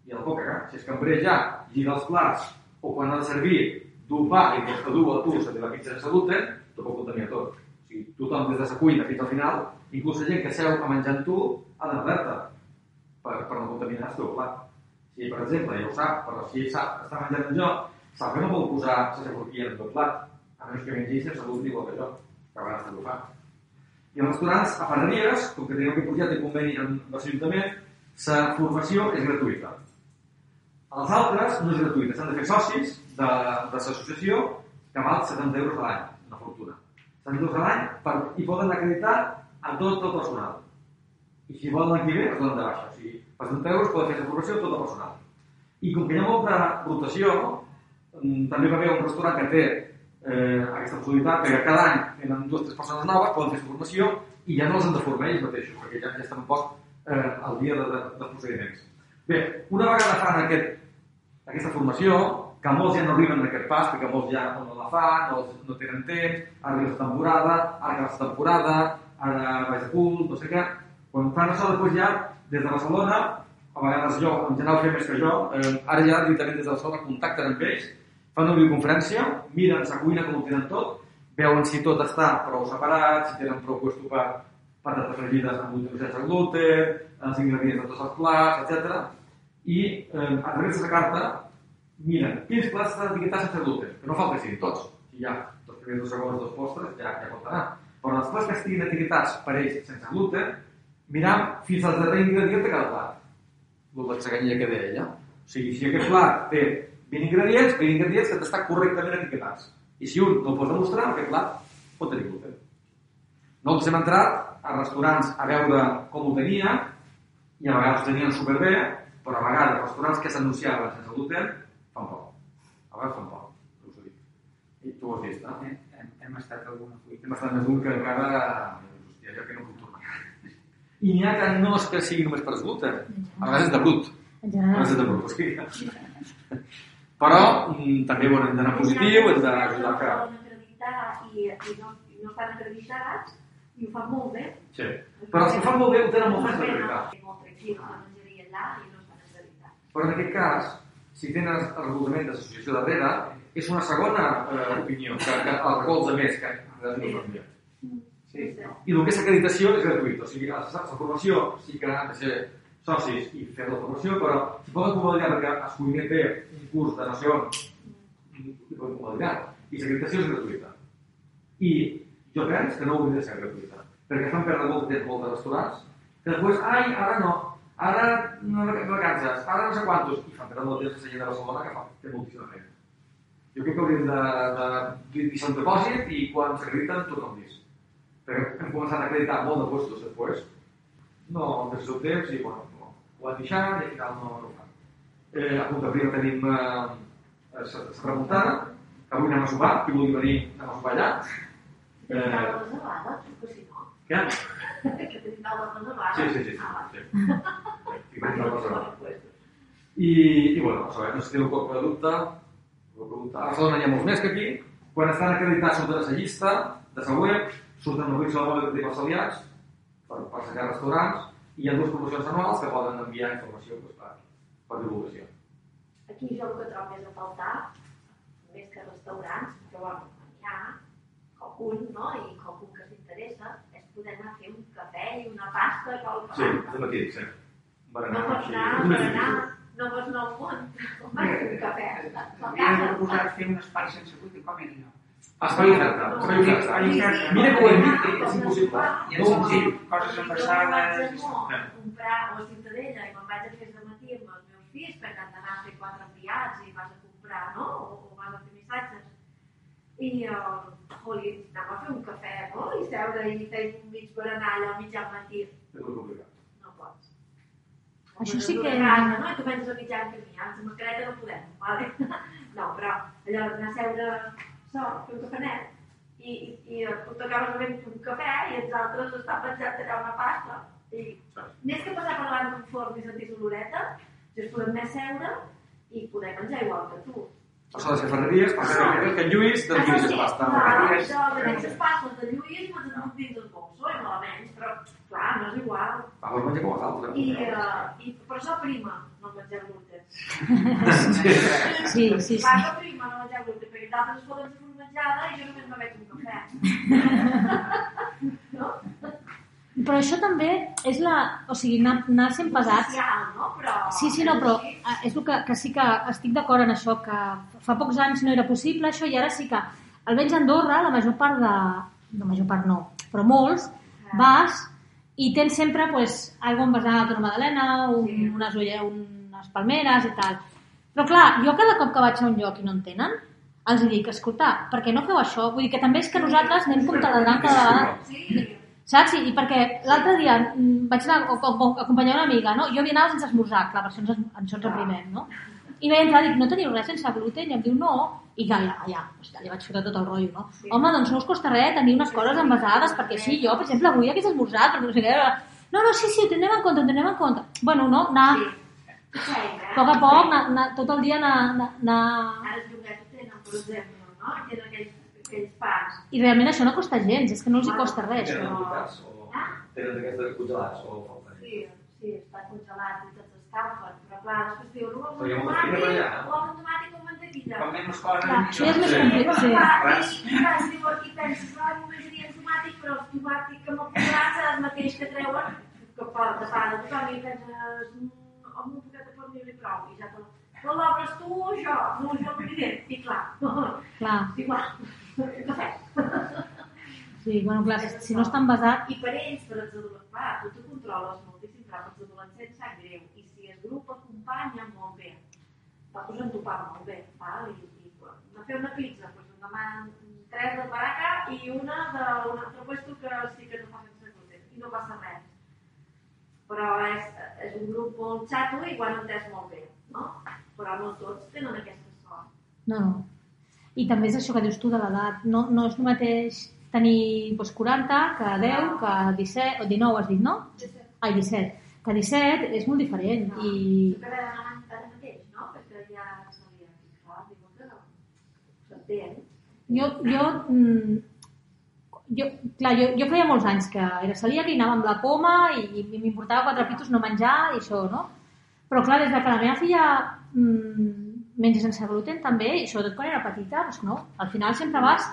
i el pot cagar. Si és cambrer ja gira els plats o quan ha de servir du pa i que du a tu se la pizza sense gluten, te pot contaminar tot. O sigui, tothom des de la cuina fins al final, inclús la gent que seu a menjar amb tu, ha d'alerta per, per no contaminar el teu plat. Si, per exemple, ja ho sap, però si sap, està menjant amb jo, sap que no vol posar sense forquilla en teu plat, a menys que mengi sense gluten igual que jo, que a vegades també ho fa. I els restaurants, a Ferreries, com que tenim aquest projecte de conveni amb l'Ajuntament, la formació és gratuïta. Els altres no és gratuïta, s'han de fer socis de, de l'associació que val 70 euros a l'any, una fortuna. 70 euros a l'any per, i poden acreditar a tot el personal. I si volen que ve, es donen de baixa. O sigui, per 70 euros poden fer formació tot el personal. I com que hi ha molta rotació, mm, també va haver un restaurant que té eh, aquesta possibilitat que cada any tenen dues o tres persones noves, poden fer formació i ja no els han de formar ells mateixos, perquè ja, ja estan un poc eh, al dia de, de, de procediments. Bé, una vegada fan aquest, aquesta formació, que molts ja no arriben a aquest pas, perquè molts ja no la fan, no, no tenen temps, ara arriba la temporada, ara la temporada, ara a cul, no sé què. Quan fan això, després ja, des de Barcelona, a vegades jo, en general fem més que jo, eh, ara ja directament des de Barcelona contacten amb ells, fan una videoconferència, miren la cuina com ho tenen tot, veuen si tot està prou separat, si tenen prou puesto per patates fregides amb gluten sense gluten, els ingredients de tots els plats, etc. I eh, a través de la carta miren quins plats estan etiquetats sense gluten, que no fa que siguin tots. Si hi ha dos primers, dos segons, dos postres, ja, ja pot anar. Però plats que estiguin etiquetats per ells sense gluten, miram fins al darrer ingredient de cada plat. La que deia ella. O sigui, si aquest plat té 20 ingredients, 20 ingredients que d'estar correctament etiquetats. I si un no el pot demostrar, aquest plat pot tenir gluten. Nosaltres hem entrat a restaurants a veure com ho tenia i a vegades ho tenien superbé, però a vegades restaurants que s'anunciaven sense gluten fan por. A vegades. I tu ho has vist, no? Hem, hem, estat alguna cuita. Hem estat d'un que encara... Hòstia, jo que no puc tornar. I n'hi ha que no és que sigui només per gluten, a vegades és de brut. A vegades és de brut, sigui... Però mm, també bueno, hem d'anar positiu, hem d'ajudar que... acreditar i, i, no, i no estan acreditats i ho fan molt bé. Sí. Però els que fan molt bé ho tenen molt fàcil d'acreditar. Molt tranquil, la menjaria allà i no estan acreditats. Però en aquest cas, si tenen el recolzament d'associació darrere, és una segona eh, opinió, que, que el recolza més que la família. Sí. I el que és acreditació és gratuït, o sigui, la, la formació sí que han de ser socis i fer la formació, però si poden convalidar perquè es pugui fer un curs de nacions, i poden convalidar. I l'acreditació és gratuïta. I jo penso que no hauria de ser gratuïta, perquè fan perdre molt de temps molts restaurants, que després, ai, ara no, ara no vacances, ara no sé quantos, i fan perdre molt de temps a la gent de Barcelona que fa, té moltíssima feina. Jo crec que hauríem de, de deixar un depòsit i quan s'acrediten tothom dis. Perquè hem començat a acreditar molt de puestos després, no hem de el temps i bueno, no, ho han deixat i al final no, no ho fan. Eh, a Punta Prima tenim eh, la remuntada, que avui anem a sopar, qui vulgui venir anem a sopar allà. Eh, taula reservada, que si no. què? Que tenim taula reservada. Sí, sí, sí. sí, Ah, va. sí. I la I, bueno, sé si teniu qualque dubte. A Barcelona hi ha molts més que aquí. Quan estan acreditats surten a la llista de la web, surten els rics a la web de parcel·liats per, per cercar restaurants i hi ha dues promocions anuals que poden enviar informació doncs, per, per divulgació. Aquí jo el que trobo més a faltar, més que restaurants, que bueno, n'hi ha, qualcun, no? I qualcun que s'interessa, és poder anar a fer un cafè i una pasta qualque Sí, vegada. de matí, sí. No Berenar, pots així. No pots anar al món, on vas a fer un cafè? A casa. proposat fer un espai sense buit i com era allò. Espai oferta, espai. Mira que ho hem dit, és impossible. I és senzill, coses Jo envasades... a comprar a la Ciutadella i me'n vaig a fer de matí amb els meus fills perquè han d'anar a fer quatre enviats i vas a comprar, no? O, o vas a fer missatges. I, uh, joli, anem a fer un cafè, no? I seure i fer un mig berenar allò a mitjan matí. És molt complicat. Això sí que- Casa, no? I tu penses a mitjan camí, amb la mascareta no podem, vale? No, però allò d'anar a seure sol, fer un cafenet, i, i, i tu t'acabes bevent un cafè i els altres estan penjats allà una pasta. I més que passar per davant d'un forn i sentir l'oloreta, ja es podem més seure i poder menjar igual que tu. Això de les ferreries, per fer que en Lluís, de Lluís és. Clar, Ferreries. jo de aquestes pastes de Lluís me'n dono dins del bolso, i malament, però clar, no és igual. Va, vols menjar com els altres. I, uh, i per això prima, no mengem gluten. Sí, sí, sí. Va, que prima no mengem gluten, perquè d'altres es poden fer una menjada i jo només me veig un cafè. no? Però això també és la... O sigui, anar, anar sent pesats. Social, no? Però... Sí, sí, no, però eh, és el que, que sí que estic d'acord en això, que fa pocs anys no era possible això i ara sí que, almenys a Andorra, la major part de... No, major part no, però molts, vas i tens sempre pues, aigua envasada, una magdalena, un, Sí. unes, ulle, unes palmeres i tal. Però clar, jo cada cop que vaig a un lloc i no en tenen, els dic, escolta, per què no feu això? Vull dir que també és que nosaltres anem com cada vegada Sí, Saps? I, i perquè l'altre dia mm, vaig anar a, a, a acompanyar una amiga, no? Jo havia anat sense esmorzar, clar, per això ens, ens ens aprimem, no? I vaig entrar i dic, no teniu res sense gluten? I em diu, no. I ja, ja, ja, ja li vaig fotre tot el rotllo, no? Sí. Home, doncs no us costa res tenir unes coses envasades, perquè sí, jo, per exemple, avui hagués esmorzat, perquè no sé què... No, no, sí, sí, ho tenem en compte, ho tenem en compte. Bueno, no, anar, sí. A poc a poc, anar, anar, tot el dia anar, anar, anar... Ara els ho tenen, per exemple, no? Tenen aquells. I realment això no costa gens, és que no els hi costa res. Tenen no. entitats o Ah? tenen d'aquestes congelats o? Sí, sí, està congelat i tots escalfen, però clar, després diu, no, allà, eh? o amb tomàtic o amb mantequilla. Com menys coses, millor. això és més complicat, sí. Clar, i, i clar, aquí penses, ah, només hi havia tomàtic, però el tomàtic amb el posat serà el mateix que treuen, que fa de pa de tothom, i penses, amb un poquet de pernil i prou, i ja te però l'obres tu o jo? No, jo no diré. I clar, Clar, igual. Sí, bueno, clar, si, no està envasat, I per ells, per els adolescents, clar, tu t'ho controles moltíssim, però per els adolescents sap greu. I si el grup acompanya, molt bé. Va posar en topar molt bé, val? I, i va fer una pizza, doncs em demanen tres de baraca i una d'un altre puesto que sí que no fa sense gluten. I no passa res. Però és, és un grup molt xato i ho han entès molt bé, no? Però no tots tenen aquesta sort. no, no. I també és això que dius tu de l'edat. No, no és el mateix tenir doncs, 40 que 10, que 17, o 19 has dit, no? Ai, 17. Que 17 és molt diferent. No? I Tu que ara, ara mateix, no? Perquè ja. Jo, jo, mm, jo, clar, jo, jo feia molts anys que era celíac i anava amb la poma i, i m'importava quatre pitos no menjar i això, no? Però clar, des de que la meva filla mm, menja sense gluten també, i sobretot quan era petita, doncs no, al final sempre vas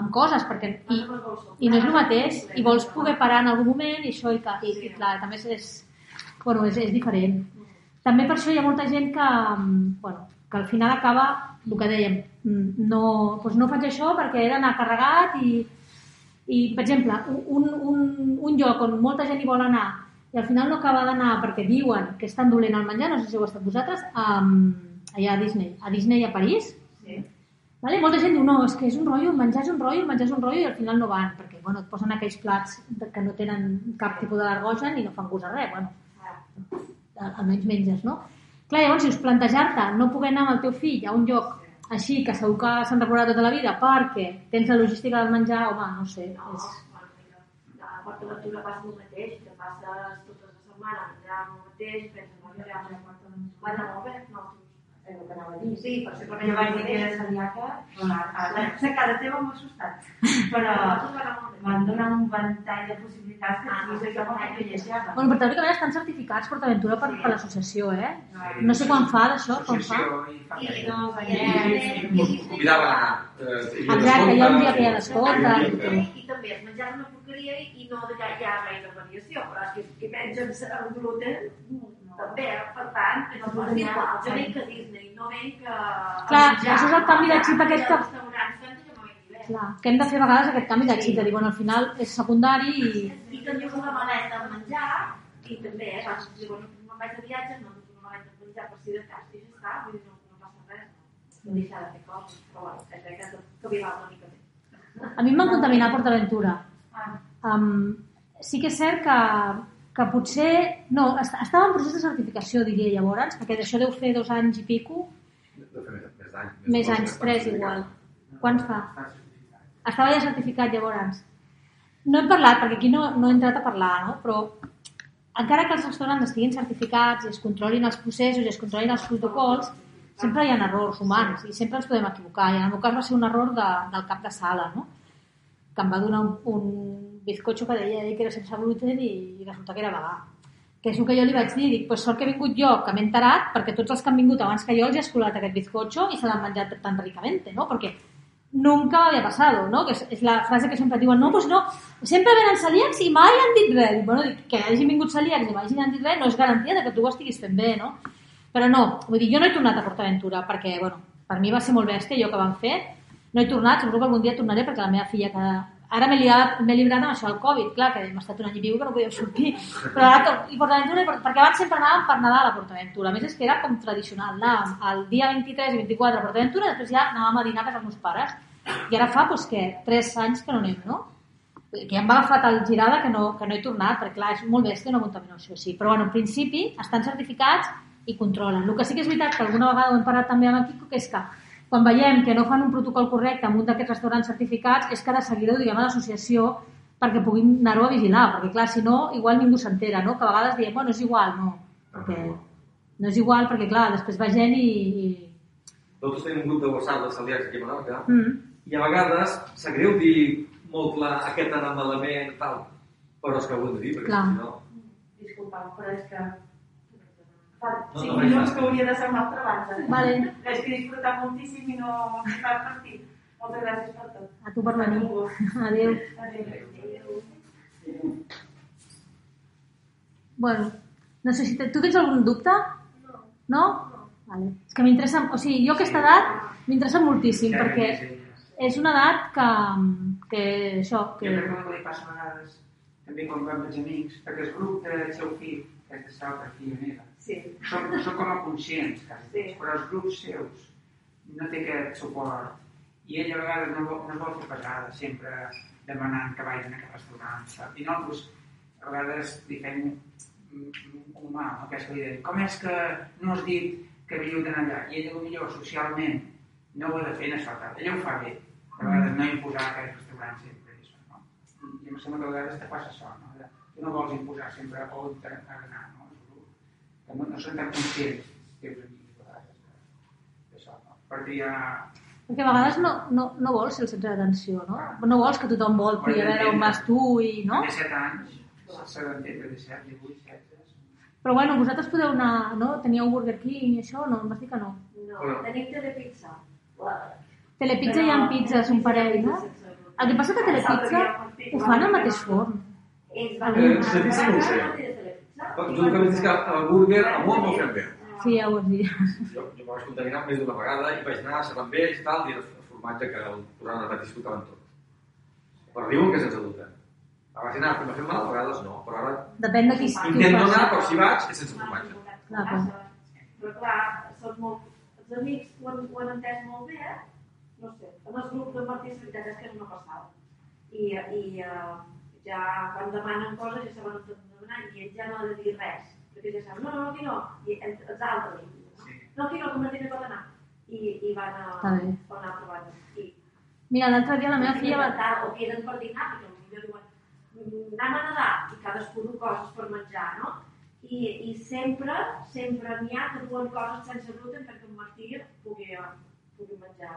amb coses, perquè i, i no és el mateix, i vols poder parar en algun moment i això, i, que- i, i clar, també és, és, bueno, és, és diferent. També per això hi ha molta gent que, mm, bueno, que al final acaba, el que dèiem, mm, no, doncs no faig això perquè he d'anar carregat i, i, per exemple, un, un, un lloc on molta gent hi vol anar i al final no acaba d'anar perquè diuen que és tan dolent el menjar, no sé si ho heu estat vosaltres, um, allà a Disney, a Disney a París, Sí. Vale? Molta gent diu, no, és que és un rotllo, menjar és un rotllo, menjar és un rotllo, i al final no van, perquè bueno, et posen aquells plats de- que no tenen cap tipus d'al·lergogen i no fan gust a res, bueno, al- almenys menges, no? Clar, llavors, si us plantejar-te no poder anar amb el teu fill a un lloc així, que segur que s'han recordat tota la vida, perquè tens la logística del menjar, home, no sé, No, és... a Aventura passa el mateix, que passes tota la setmana amb el mateix, penses, va, allà amb va anar molt bé, no, És el que anava a dir. sí, per ser Jo vaig dir que era celíaca, bueno, a la a casa teva m'ha assustat, però m'han donat un ventall de possibilitats que no sé com que hi deixava. Bueno, però teòricament estan certificats PortAventura per, per l'associació, eh? No sé quan fa d'això, quan fa. I no, Us convidaven a anar. Eh, Exacte, hi ha un dia que hi ha descompte. I també es menjar una porqueria i, no hi ha, hi ha gaire variació, però que qui mengen el gluten també, per tant, és el fàcil. Jo venc a Disney, no venc a... a Clar, menjar. això és el canvi de xip aquest que- doncs, no bé. Clar, que hem de fer a vegades aquest canvi de xip, de dir, bueno, al final és secundari i... I també una maleta de menjar, i també, eh, vas, dir, bueno, me'n vaig de viatge, no duc una maleta de menjar per si de cas, i ja està, vull dir, no, no passa res, no, no deixar de fer coses, però bueno, és que que, que vivar una mica més. A mi em van contaminar a PortAventura. Um, sí que és cert que, que potser... No, est- estava en procés de certificació, diria llavors, perquè d'això deu fer dos anys i pico, De fer més, més d'anys. més coses, anys, més tres igual. Quants fa? Estava ja certificat llavors. No hem parlat, perquè aquí no, no he entrat a parlar, no? però encara que els restaurants estiguin certificats i es controlin els processos i es controlin els protocols, sempre hi ha errors humans i sempre ens podem equivocar. I en el meu cas va ser un error de, del cap de sala, no? que em va donar un, un bizcocho que deia ell que era sense gluten i, resulta que era vegà. Que és el que jo li vaig dir, dic, pues sort que he vingut jo, que m'he enterat, perquè tots els que han vingut abans que jo els he escolat aquest bizcocho i se l'han menjat tan ricamente, no? Perquè nunca había pasado, ¿no? Que és, és la frase que sempre diuen, no, pues no, sempre venen celíacs i mai han dit res. Bueno, dic, que hagin vingut celíacs i mai hagin dit res no és garantia de que tu ho estiguis fent bé, no? Però no, vull dir, jo no he tornat a PortAventura perquè, bueno, per mi va ser molt bèstia allò que van fer. No he tornat, suposo que algun dia tornaré perquè la meva filla que ara m'he m'he llibrat amb això del Covid, clar, que hem estat un any viu que no podíem sortir, però ara tor- i PortAventura, perquè abans sempre anàvem per Nadal a PortAventura, a més és que era com tradicional, anàvem el dia 23 i 24 a PortAventura, després ja anàvem a dinar a casa dels meus pares, i ara fa, doncs, que 3 anys que no anem, no? que ja em va agafar tal girada que no, que no he tornat, perquè clar, és molt bèstia una contaminació, sí. Però bueno, en principi estan certificats i controlen. El que sí que és veritat que alguna vegada ho hem parlat també amb en Quico, que és que quan veiem que no fan un protocol correcte en un d'aquests restaurants certificats, és que de seguida ho diguem a l'associació perquè puguin anar-ho a vigilar, perquè clar, si no, igual ningú s'entera, no? Que a vegades diem, bueno, és igual, no, perquè no és igual, perquè clar, després va gent i... i... Nosaltres tenim un grup de WhatsApp de celíacs aquí a Menorca Mm. i a vegades sap greu dir molt clar aquest anar malament, tal, però és que ho hem de dir, perquè Clar. si no... Disculpeu, però és que fa No, 5 no, minuts que hauria de ser una altra banda. Vale. És que he disfrutat moltíssim i no estat partit. Moltes gràcies per tot. A tu per venir. Adéu. Adéu. Adéu. Bueno, no sé si te... tu tens algun dubte? No. No? Vale. És que m'interessa... O sigui, jo aquesta edat m'interessa moltíssim, Ja perquè més elles. és una edat que, que això, Jo que... recordo que li passa a vegades, també quan va amb els amics, perquè el grup del seu fill, que és de l'altra filla meva, Sí. són, són com a conscients, quasi, Sí. però els grups seus no té aquest suport. I ell a vegades no, vol, no es vol fer pesada, sempre demanant que vagin a aquest restaurant? I nosaltres a vegades li fem un, mal, no? aquesta idea. Com és que no has dit que viu allà? I ella, potser socialment, no ho ha de fer en això. Ella ho fa bé. A vegades no imposar a aquest restaurant sempre. Això, no? I em sembla que a vegades te passa això, no? Tu no vols imposar sempre on t'ha d'anar, no? Que no, són tan conscients, teus amics, a vegades, de- d'això, no? Perquè hi ha... Perquè a vegades no, no, no vols ser el centre d'atenció, no? No vols que tothom volti a veure on vas tu i... no? Té 7 anys, s'ha d'entendre, de 7, 18, 16... Però bueno, vosaltres podeu anar, no? Teníeu Burger King i això, no? Em vas dir que no. No, tenim telepizza. Telepizza hi ha pizzas, un parell, no? El que passa que Telepizza ho fan al mateix forn. Eh, telepizza no ho sé. Jo el que el burger a molt no fem bé. Sí, ja ho has dit. Jo, jo m'ho vaig contaminar més d'una vegada i vaig anar a ser amb ells i tal, i el formatge que el al mateix tocaven tot. Però diuen que és sense dubte. A vegades anar a fer mal, a vegades no, però ara Depèn de qui, ho intento anar, però si vaig és sense formatge. Clar, clar. Però clar, són molt... Els amics ho han, ho han entès molt bé, eh? No sé, en els grups de Martí, la veritat és que és una passada. I, i uh, ja quan demanen coses ja saben de demanar i ells ja no ha de dir res. Perquè ja saben, no, no, aquí no. I els els altres, no? Sí. No, aquí no, que Martina pot anar. I, i van a, Està bé. van a provar I, Mira, l'altre dia la meva filla va... va... O queden per dinar, perquè potser diuen, "Mm, anem a nedar, i cadascú du coses per menjar, no? I, i sempre, sempre n'hi ha que duen coses sense gluten perquè en Martí pugui, pugui menjar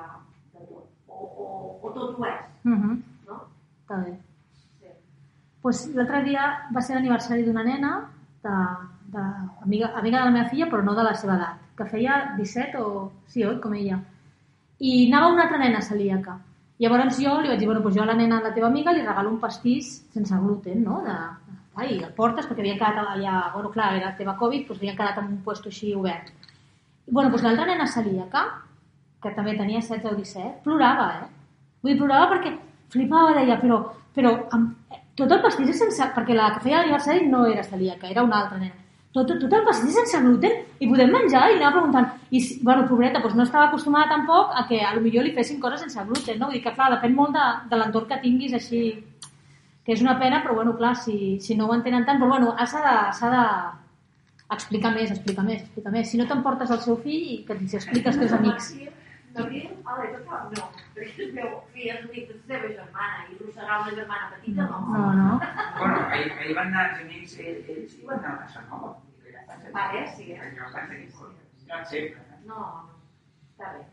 de tot. O, o, o tot ho és, Uh -huh. no? Està bé. Pues, l'altre dia va ser l'aniversari d'una nena, de, de, amiga, amiga de la meva filla, però no de la seva edat, que feia 17 o... sí, oi, com ella. I anava una altra nena celíaca. Llavors jo li vaig dir, bueno, doncs jo a la nena, la teva amiga, li regalo un pastís sense gluten, no? De, ai, el portes perquè havien quedat allà, bueno, clar, era el tema Covid, doncs havien quedat en un puesto així obert. I, bueno, doncs l'altra nena celíaca, que també tenia 16 o 17, plorava, eh? Vull dir, plorava perquè flipava, deia, però, però tot el pastís és sense... Perquè la que feia l'aniversari no era celíaca, era una altra nena. Tot, tot el pastís sense gluten i podem menjar? I anava preguntant. I, bueno, pobreta, doncs no estava acostumada tampoc a que a lo millor li fessin coses sense gluten, no? Vull dir que, clar, depèn molt de, de l'entorn que tinguis així que és una pena, però bueno, clar, si, si no ho entenen tant, però bueno, s'ha de, s'ha de explicar més, explicar més, explicar més. Si no t'emportes el seu fill i que t'hi expliques teus amics. Tot fa? No, perquè el meu fill és amic de la seva germana i arrossegar una germana petita no. No, no. Bueno, ahir, ahir van anar els amics, ells, ells i van anar a Casa Nova. que ja estan sense- Vale, sí. Jo vaig tenir. No sempre. eh? No, no. Està bé.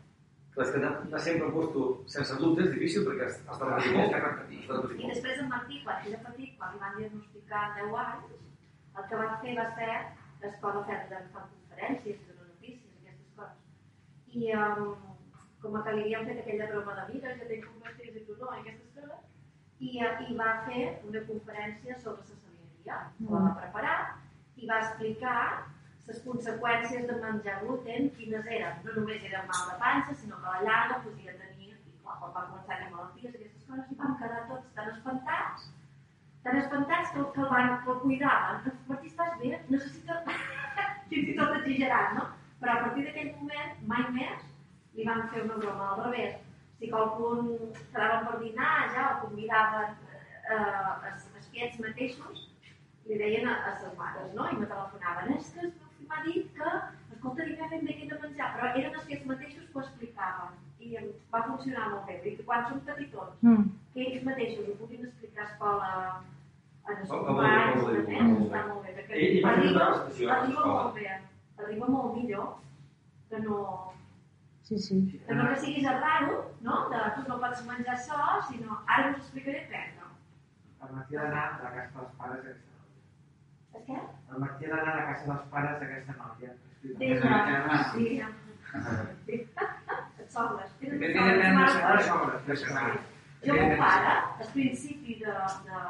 Clar, és que anar, anar sempre a posto sense dubte és difícil perquè has has de repetir molt. I després en Martí, quan era petit, quan li van diagnosticar 10 anys, el que van fer va ser l'escola fer de conferències, de notícies, aquestes coses. I um, com que li havien fet aquella broma de vida, que té convertits i tu no, i aquestes coses, i, uh, i va fer una conferència sobre la celiaquia. Mm. La va preparar i va explicar les conseqüències de menjar gluten, quines eren. No només era mal de panxa, sinó que a la llarga podia tenir, i clar, quan va començar a tenir malalties, aquestes coses, i vam quedar tots tan espantats, tan espantats que, que el van que el cuidaven. Martí, estàs bé? Necessita... Fins i tot exagerat, no? Però a partir d'aquell moment, mai més, li van fer una broma al revés. Si qualcun quedaven per dinar ja o convidaven eh, els, els tiets mateixos, li deien a, a ses mares, no? I me telefonaven, és que el m'ha dit que, escolta, dic que fem bé que de menjar, però eren els tiets mateixos que ho explicaven. I va funcionar molt bé. Vull dir que quan són petitons, Mm. que ells mateixos ho puguin explicar a escola en els companys, molt bé. està molt bé. Perquè arriba, a arriba molt bé, arriba molt millor que no, Sí, sí. que no que siguis el raro, no? De tu no pots menjar això, sinó ara us explicaré què, no? El Martí ha d'anar a la casa dels pares d'aquesta noia. És que? El Martí ha d'anar a la casa dels pares d'aquesta noia. Vinga, sí. sí. Et sobres. Que tenen nens de segona sobres. Jo, meu pare, al principi de, de,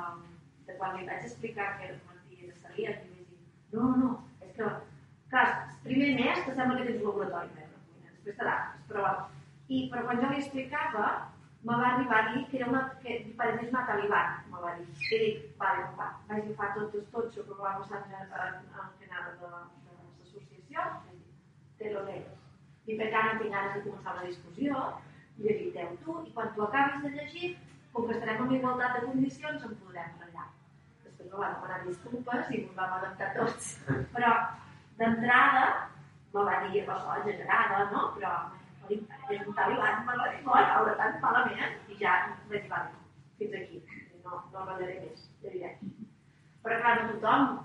de quan li vaig explicar que era Martí de Salia, li vaig dir, no, no, no, és que, clar, el primer mes que sembla que tens un laboratori, després t'adaptes, però, i, però quan jo li explicava, me va arribar a dir que era una, que pareix una taliban, me va dir. I dic, vale, va, vaig agafar tot el totxo que va passar en, en, en final de, de l'associació, te lo lees. I per tant, tinc ganes de començar una discussió, llegiteu tu, i quan tu acabis de llegir, com que estarem en igualtat de condicions, en podrem parlar. Després me va demanar disculpes i em vam adaptar tots. Però, d'entrada, me va dir, això, exagerada, no? Però, és un taliban, me va no, ara tan malament, i ja vaig dir, vale, fins aquí. No, no parlaré més, ja diré. Però, clar, no tothom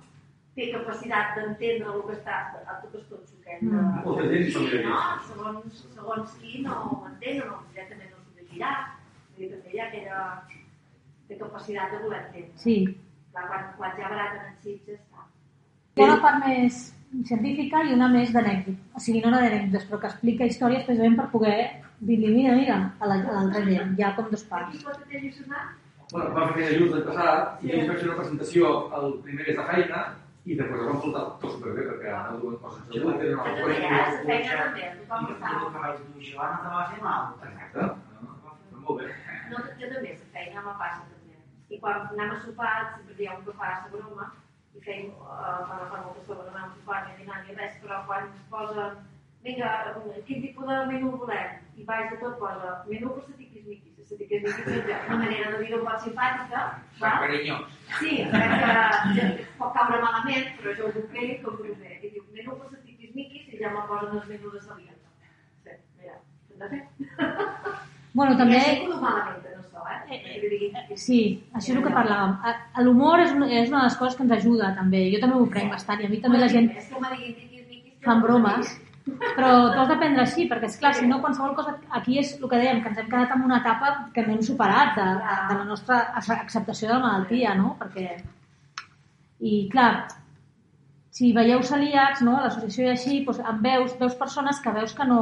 té capacitat d'entendre el que està, el que és tot suquet. De... Mm. Molta gent no? Segons, segons qui no ho entén o no, directament no s'ho llegirà. Vull dir, també hi ha aquella de capacitat de voler entendre. Sí. Clar, quan, quan ja baraten en xips ja està. Hi ha una part més científica i una més d'anècdot. O sigui, no una d'anècdotes, però que explica històries precisament per poder dir-li, mira, mira, a la- a l'altra gent. Hi ha com dos Aquí parts. Bueno, vam fer aquella just l'any passat i ells van fer una presentació el primer mes de feina i després es van faltar tot superbé perquè no duen coses de salut, tenen una també, feina. eh? També, tothom I està. el que vaig dur jo no te va fer mal. Exacte. No, Molt bé. No, jo també, la feina me passa també. I quan anem a sopar, sempre hi ha un que fa la broma, i feim, uh, quan fa molta estona no anem a ni a dinar ni res, però quan es posen, vinga, quin tipus de menú volem? I baix de tot posa, menú per ser tiquis-miquis. Se tiquis-miquis és una manera de dir-ho molt simpàtica, Va. Sí, crec que ja pot caure malament, però jo ho puc fer com ho sé. I diu, menú per ser tiquis-miquis, i ja me posen els menús de. Sí, mira, hem de fer. Bueno, I també... així ho malament, eh? Eh, Eh, Sí, això és el que parlàvem. L'humor és, una- és una de les coses que ens ajuda, també. Jo també m'ho prenc bastant, i a mi també la gent fan bromes, però tu has d'aprendre així, perquè, és clar si no, qualsevol cosa... Aquí és el que dèiem, que ens hem quedat en una etapa que no hem superat de, de, la nostra acceptació de la malaltia, no? Perquè... I, clar, si veieu celíacs, no?, a l'associació i així, doncs, en veus, veus persones que veus que no,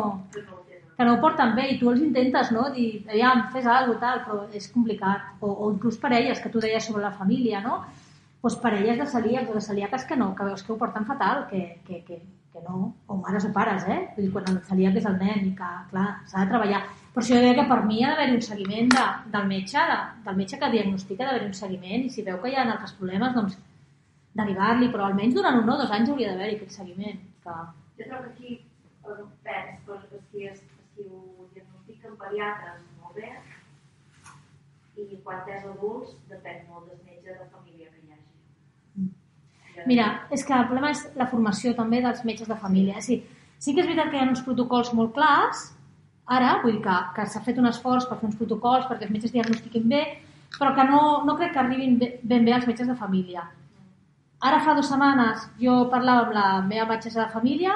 que no ho porten bé i tu els intentes, no?, dir, aviam, fes alguna cosa, tal, però és complicat. O, o inclús parelles, que tu deies sobre la família, no? Doncs parelles de celíacs o de celíaques que no, que veus que ho porten fatal, que, que, que, que no, o mares o pares, eh? Vull dir, quan el celíac és el nen i que, clar, s'ha de treballar. Per això jo deia que per mi ha d'haver un seguiment de, del metge, de, del metge que diagnostica, d'haver un seguiment, i si veu que hi ha altres problemes, doncs derivar-li, però almenys durant un o dos anys hauria d'haver-hi aquest seguiment. Que... Jo trobo que aquí pens, però els qui, es, els qui ho diagnostiquen pediatres molt bé, i quan tens adults depèn molt del metge de família que hi hagi. Ja- Mira, és que el problema és la formació també dels metges de família. Sí, sí que és veritat que hi ha uns protocols molt clars, ara, vull dir que, que s'ha fet un esforç per fer uns protocols perquè els metges diagnostiquin bé, però que no, no crec que arribin ben bé als metges de família. Ara fa dues setmanes jo parlava amb la meva metgessa de família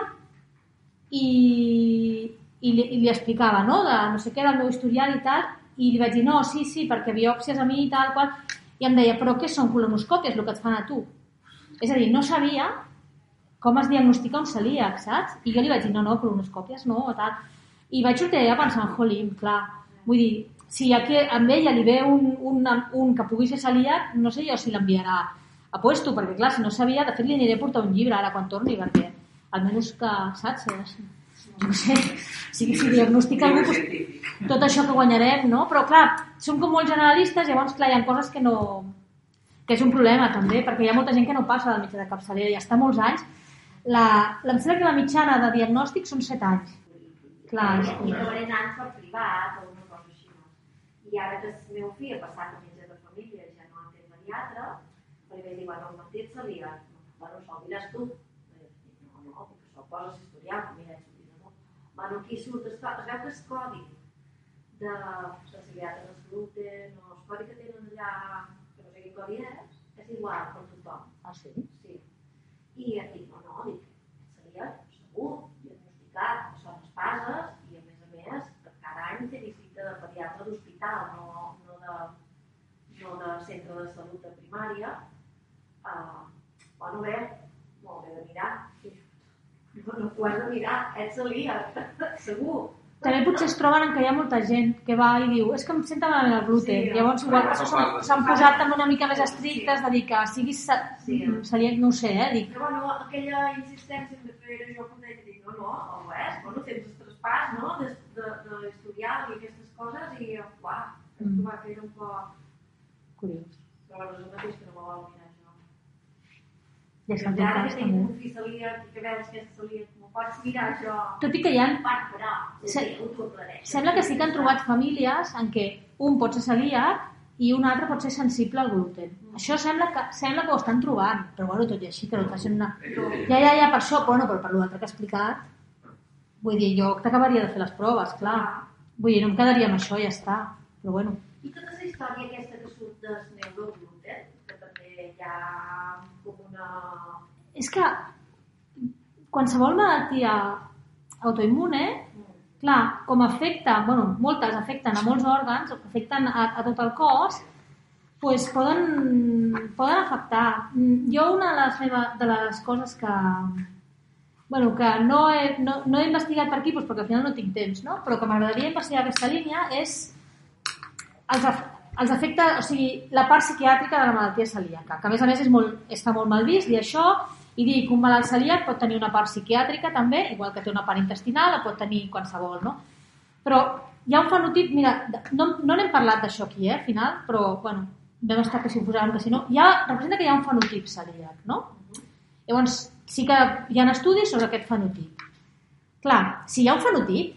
i, i, li, i li explicava, no?, de no sé què, del meu historial i tal, i li vaig dir, no, sí, sí, perquè biòpsies a mi i tal, qual, i em deia, però què són colonoscòpies, el que et fan a tu? És a dir, no sabia com es diagnostica un celíac, saps? I jo li vaig dir, no, no, colonoscòpies no, o tal. I vaig sortir allà pensant, jolín, clar, vull dir, si aquí a ella li ve un, un, un que pugui ser celíac, no sé jo si l'enviarà a puesto, perquè clar, si no sabia, de fet li aniré a portar un llibre ara quan torni, perquè almenys que, saps? És, no sé, si, si diagnostica algú, doncs, tot això que guanyarem, no? Però clar, som com molt generalistes, llavors clar, hi ha coses que no... que és un problema també, perquè hi ha molta gent que no passa del metge de capçalera i està molts anys. La, la, em sembla que la mitjana de diagnòstic són 7 anys. Clar, és I acabaré anant per privat o una cosa així. no? I ara que el meu fill ha passat a metge de família, ja no entén pediatre, li vaig dir, bueno, el mentit seria, bueno, això ho diràs tu. No, no, perquè això ho poses historial, mira, ets. Bueno, aquí surt, es, es veu que és codi de facilitat de gluten o el codi que tenen allà, que no sé quin codi és, és igual per tothom. Ah, sí? Sí. I et dic, no, no, dic, seria segur, diagnosticat, són espases i a més a més, cada any té visita de pediatre d'hospital, no, no, de, no de centre de salut de primària. Uh, bueno, bé, molt bé de mirar. No, no ho has de mirar, ets segur. També potser es troben en que hi ha molta gent que va i diu és que em senta malament el gluten. Sí, Llavors, igual això s'han- posat també una mica més estrictes de dir que siguis... Sí. Seria, no ho sé, eh? Dic, Però bueno, aquella insistència de fer jo com deia, dic, no, no, ho és, bueno, tens el traspàs, no?, de, de, de l'historial i aquestes coses i, uah, Mm. va fer un poc... curiós. Però bueno, és el mateix que no m'ho vol jo. Ja està en I tot ara cas, que també. un celíac i que veus que és celíac, m'ho pots mirar jo. Tot i que hi ha... Però, Se-. Sembla que sí que han trobat famílies en què un pot ser celíac i un altre pot ser sensible al gluten. Això sembla que, sembla que ho estan trobant, però bueno, tot i així, que no et facin una... Ja, ja, ja, per això, bueno, però per l'altre que ha explicat, vull dir, jo t'acabaria de fer les proves, clar. Vull dir, no em quedaria amb això, ja està. Però bueno, I tota la història aquesta que surt del neurogluten, que també hi ha. És que qualsevol malaltia autoimmune, clar, com afecta, bueno, moltes afecten a molts òrgans, afecten a, a tot el cos, pues poden, poden afectar. Jo una de les, meva, de les coses que, bueno, que no he, no, no he investigat per aquí doncs perquè al final no tinc temps, no? però que m'agradaria investigar aquesta línia és els, els efectes, o sigui, la part psiquiàtrica de la malaltia celíaca, que a més a més és molt, està molt mal vist dir això i dir que un malalt celíac pot tenir una part psiquiàtrica també, igual que té una part intestinal, la pot tenir qualsevol, no? Però hi ha un fenotip, mira, no, no n'hem parlat d'això aquí, eh, al final, però, bueno, vam estar que si ho posàvem que si no, ha, representa que hi ha un fenotip celíac, no? Llavors, sí que hi ha estudis sobre aquest fenotip. Clar, si hi ha un fenotip,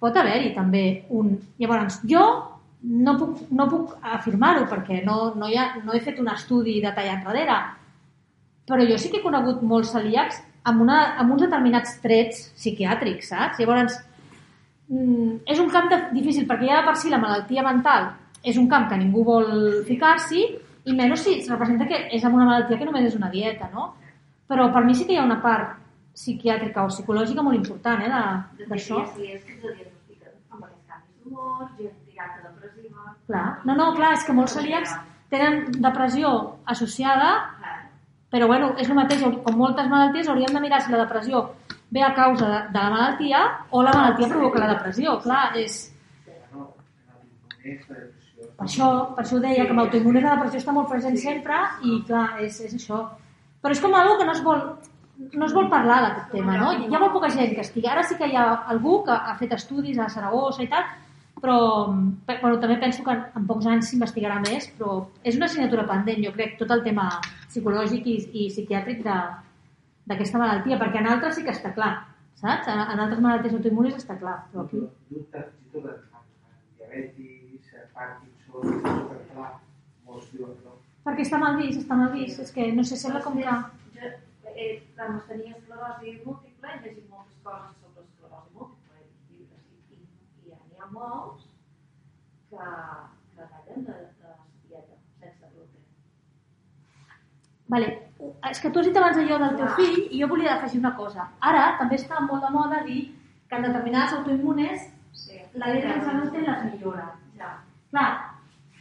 pot haver-hi també un... Llavors, jo no puc, no puc afirmar-ho perquè no, no, hi ha, no he fet un estudi detallat darrere, però jo sí que he conegut molts celíacs amb, una, amb uns determinats trets psiquiàtrics, saps? Llavors, mm, és un camp de, difícil perquè ja de per si la malaltia mental és un camp que ningú vol ficar-s'hi i menys si es representa que és amb una malaltia que només és una dieta, no? Però per mi sí que hi ha una part psiquiàtrica o psicològica molt important, eh, d'això. Ja sí, és que es diagnostiquen amb aquests canvis d'humor, gent a depressiva... Clar. No, no, clar, és que molts celíacs tenen depressió associada, però bueno, és el mateix, com moltes malalties hauríem de mirar si la depressió ve a causa de, de la malaltia o la malaltia provoca la depressió. Clar, és, per això, per això ho deia, que amb autoimmunes la depressió està molt present sempre i clar, és, és això. Però és com algo que no es vol, no es vol parlar d'aquest tema, no? Hi ha molt poca gent que estigui. Ara sí que hi ha algú que ha fet estudis a Saragossa i tal, però pe- bueno, també penso que en pocs anys s'investigarà més, però és una assignatura pendent, jo crec, tot el tema psicològic i, i psiquiàtric d'aquesta malaltia, perquè en altres sí que està clar, saps? En, en altres malalties autoimmunes està clar, però aquí... Dubtes i el diabetis, Parkinson, superclar, molts diuen no. Perquè està mal vist, està mal vist, és que no sé, sembla com que... Jo, eh, quan tenia esclerosi múltiple, he llegit moltes coses sobre esclerosi múltiple, i llibres, i, i, molts que, que tallen de, de dieta sense gluten. Vale. És que tu has dit abans allò del teu fill i jo volia afegir una cosa. Ara també està molt de moda dir que en determinades autoimmunes Sí. la dieta sense gluten les millora. Ja. Clar,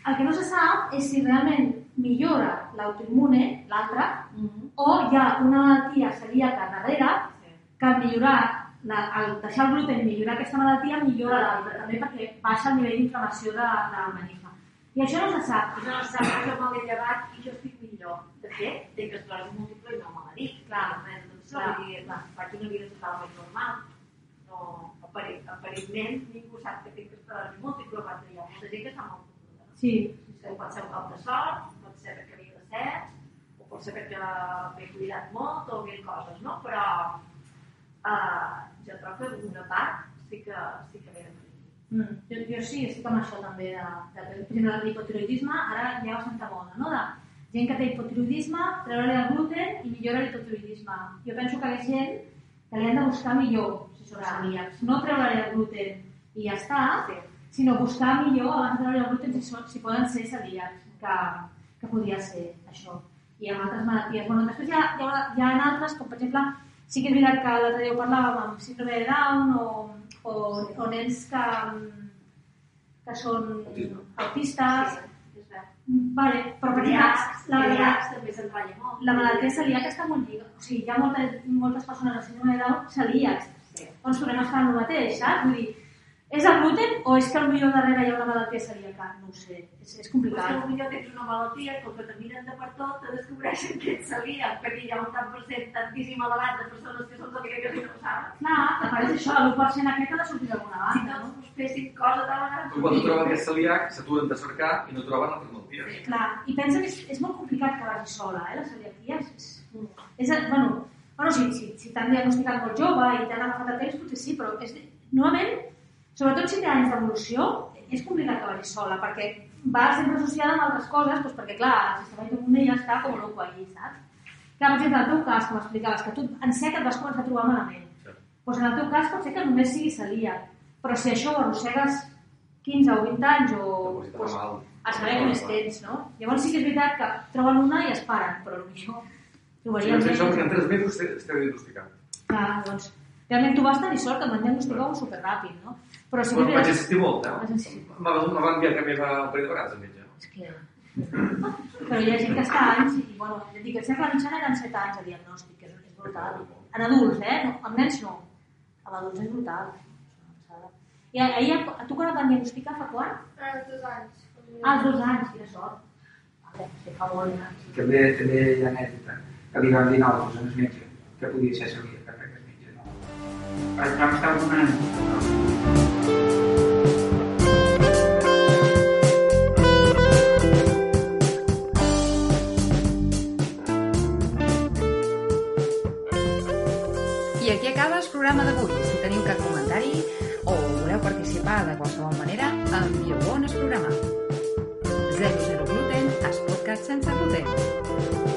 el que no se sap és si realment millora l'autoimmune, l'altra, Mm -hmm. o hi ha una malaltia celíaca darrere sí. que millorar, la, al deixar el gluten i millorar aquesta malaltia, millora l'altra, també perquè baixa el nivell d'inflamació de, de l'organisme. I això no se sap. No sap que jo me l'he llevat i jo estic millor. De fet, tinc esclerosi múltiple i no me l'ha dit. Clar. Doncs, Clar. vull dir, faig una vida totalment normal. No, aparentment, ningú sap que tinc esclerosi múltiple, perquè hi ha molta gent que està molt confusa. Sí, Potser pot ser un cop de sort, pot ser perquè havia de ser, o pot ser perquè m'he cuidat molt, o mil coses, no? Però uh, jo trobo que una part sí que, sí que ve de. Mm. Jo, jo sí, estic amb això també, de, de, per exemple, l'hipotiroidisme, ara hi ha bastanta moda, no? De gent que té hipotiroidisme, treure-li el gluten i millora l'hipotiroidisme. Jo penso que hi ha gent que li han de buscar millor, si són celíacs. No treure-li el gluten i ja està, Sí. sinó buscar millor abans de treure el gluten si, són, si poden ser celíacs, que, que podria ser això. I amb altres malalties. Bueno, després hi ha, hi ha, hi ha altres, com per exemple, sí que és veritat que l'altre dia ho parlàvem amb síndrome de Down o, o, o nens que, que són Autisme. autistes. Sí. Vale, però per exemple, la, la, la malaltia celíaca està molt lliga. O sigui, hi ha moltes, moltes persones amb síndrome de Down celíacs. Sí. Doncs tornem a estar en el mateix, saps? Vull dir, és el gluten o és que potser darrere hi ha una malaltia celíaca? No ho sé, és, és que complicat. potser tens una malaltia que el que te miren de per tot te descobreixen que ets celíac, perquè hi ha un tant per cent tantíssim elevat de persones que són celíaques i no ho saben. Clar, que pareix això, l'1% aquest ha de sortir d'alguna Si banda, tots no? us fessin cosa de vegades... Però quan troben que és celíac, s'aturen de cercar i no troben altres malalties. Clar, i pensa que és, és molt complicat que vagi sola, eh, la celiaquia. És, és, és, bueno, bueno si, si, si t'han diagnosticat molt jove i t'han agafat a temps, potser sí, però és, normalment, sobretot si té anys d'evolució, és complicat que vagi sola, perquè va sempre associada amb altres coses, doncs perquè, clar, el sistema immune ja està com loco allí, saps? Clar, per exemple, en el teu cas, com explicaves, que tu en sec et vas començar a trobar malament. Sí. Doncs en el teu cas pot ser que només sigui celíac, però si això ho arrossegues 15 o 20 anys o... Doncs, a saber com és temps, no? Llavors sí que és veritat que troben una i es paren, però potser Trobaria no sé això, en gent... tres mesos estaré diagnosticat. Clar, doncs, realment tu vas tenir sort que em van diagnosticar superràpid, no? Però si Però no vaig insistir molt, eh? Vas insistir. M'ha m'ha enviat que més un parell de vegades al metge. És que... Però hi ha gent que està anys i, bueno, ja dic, sempre la mitjana eren 7 anys de diagnòstic, que és, és brutal. En adults, eh? No, amb nens no. Amb adults és brutal. És. I a, ahir, a tu quan et van diagnosticar fa quan? Ah, dos anys. Ah, als dos anys, quina sort. Sí, fa molt anys. També, també hi ha anècdota que li van dir nosaltres en el metge que podia ser celíac, que el metge no. Però vam estar programa d'avui. Si teniu cap comentari o voleu participar de qualsevol manera, envieu-ho en el programa. 00 gluten, es podcast sense gluten.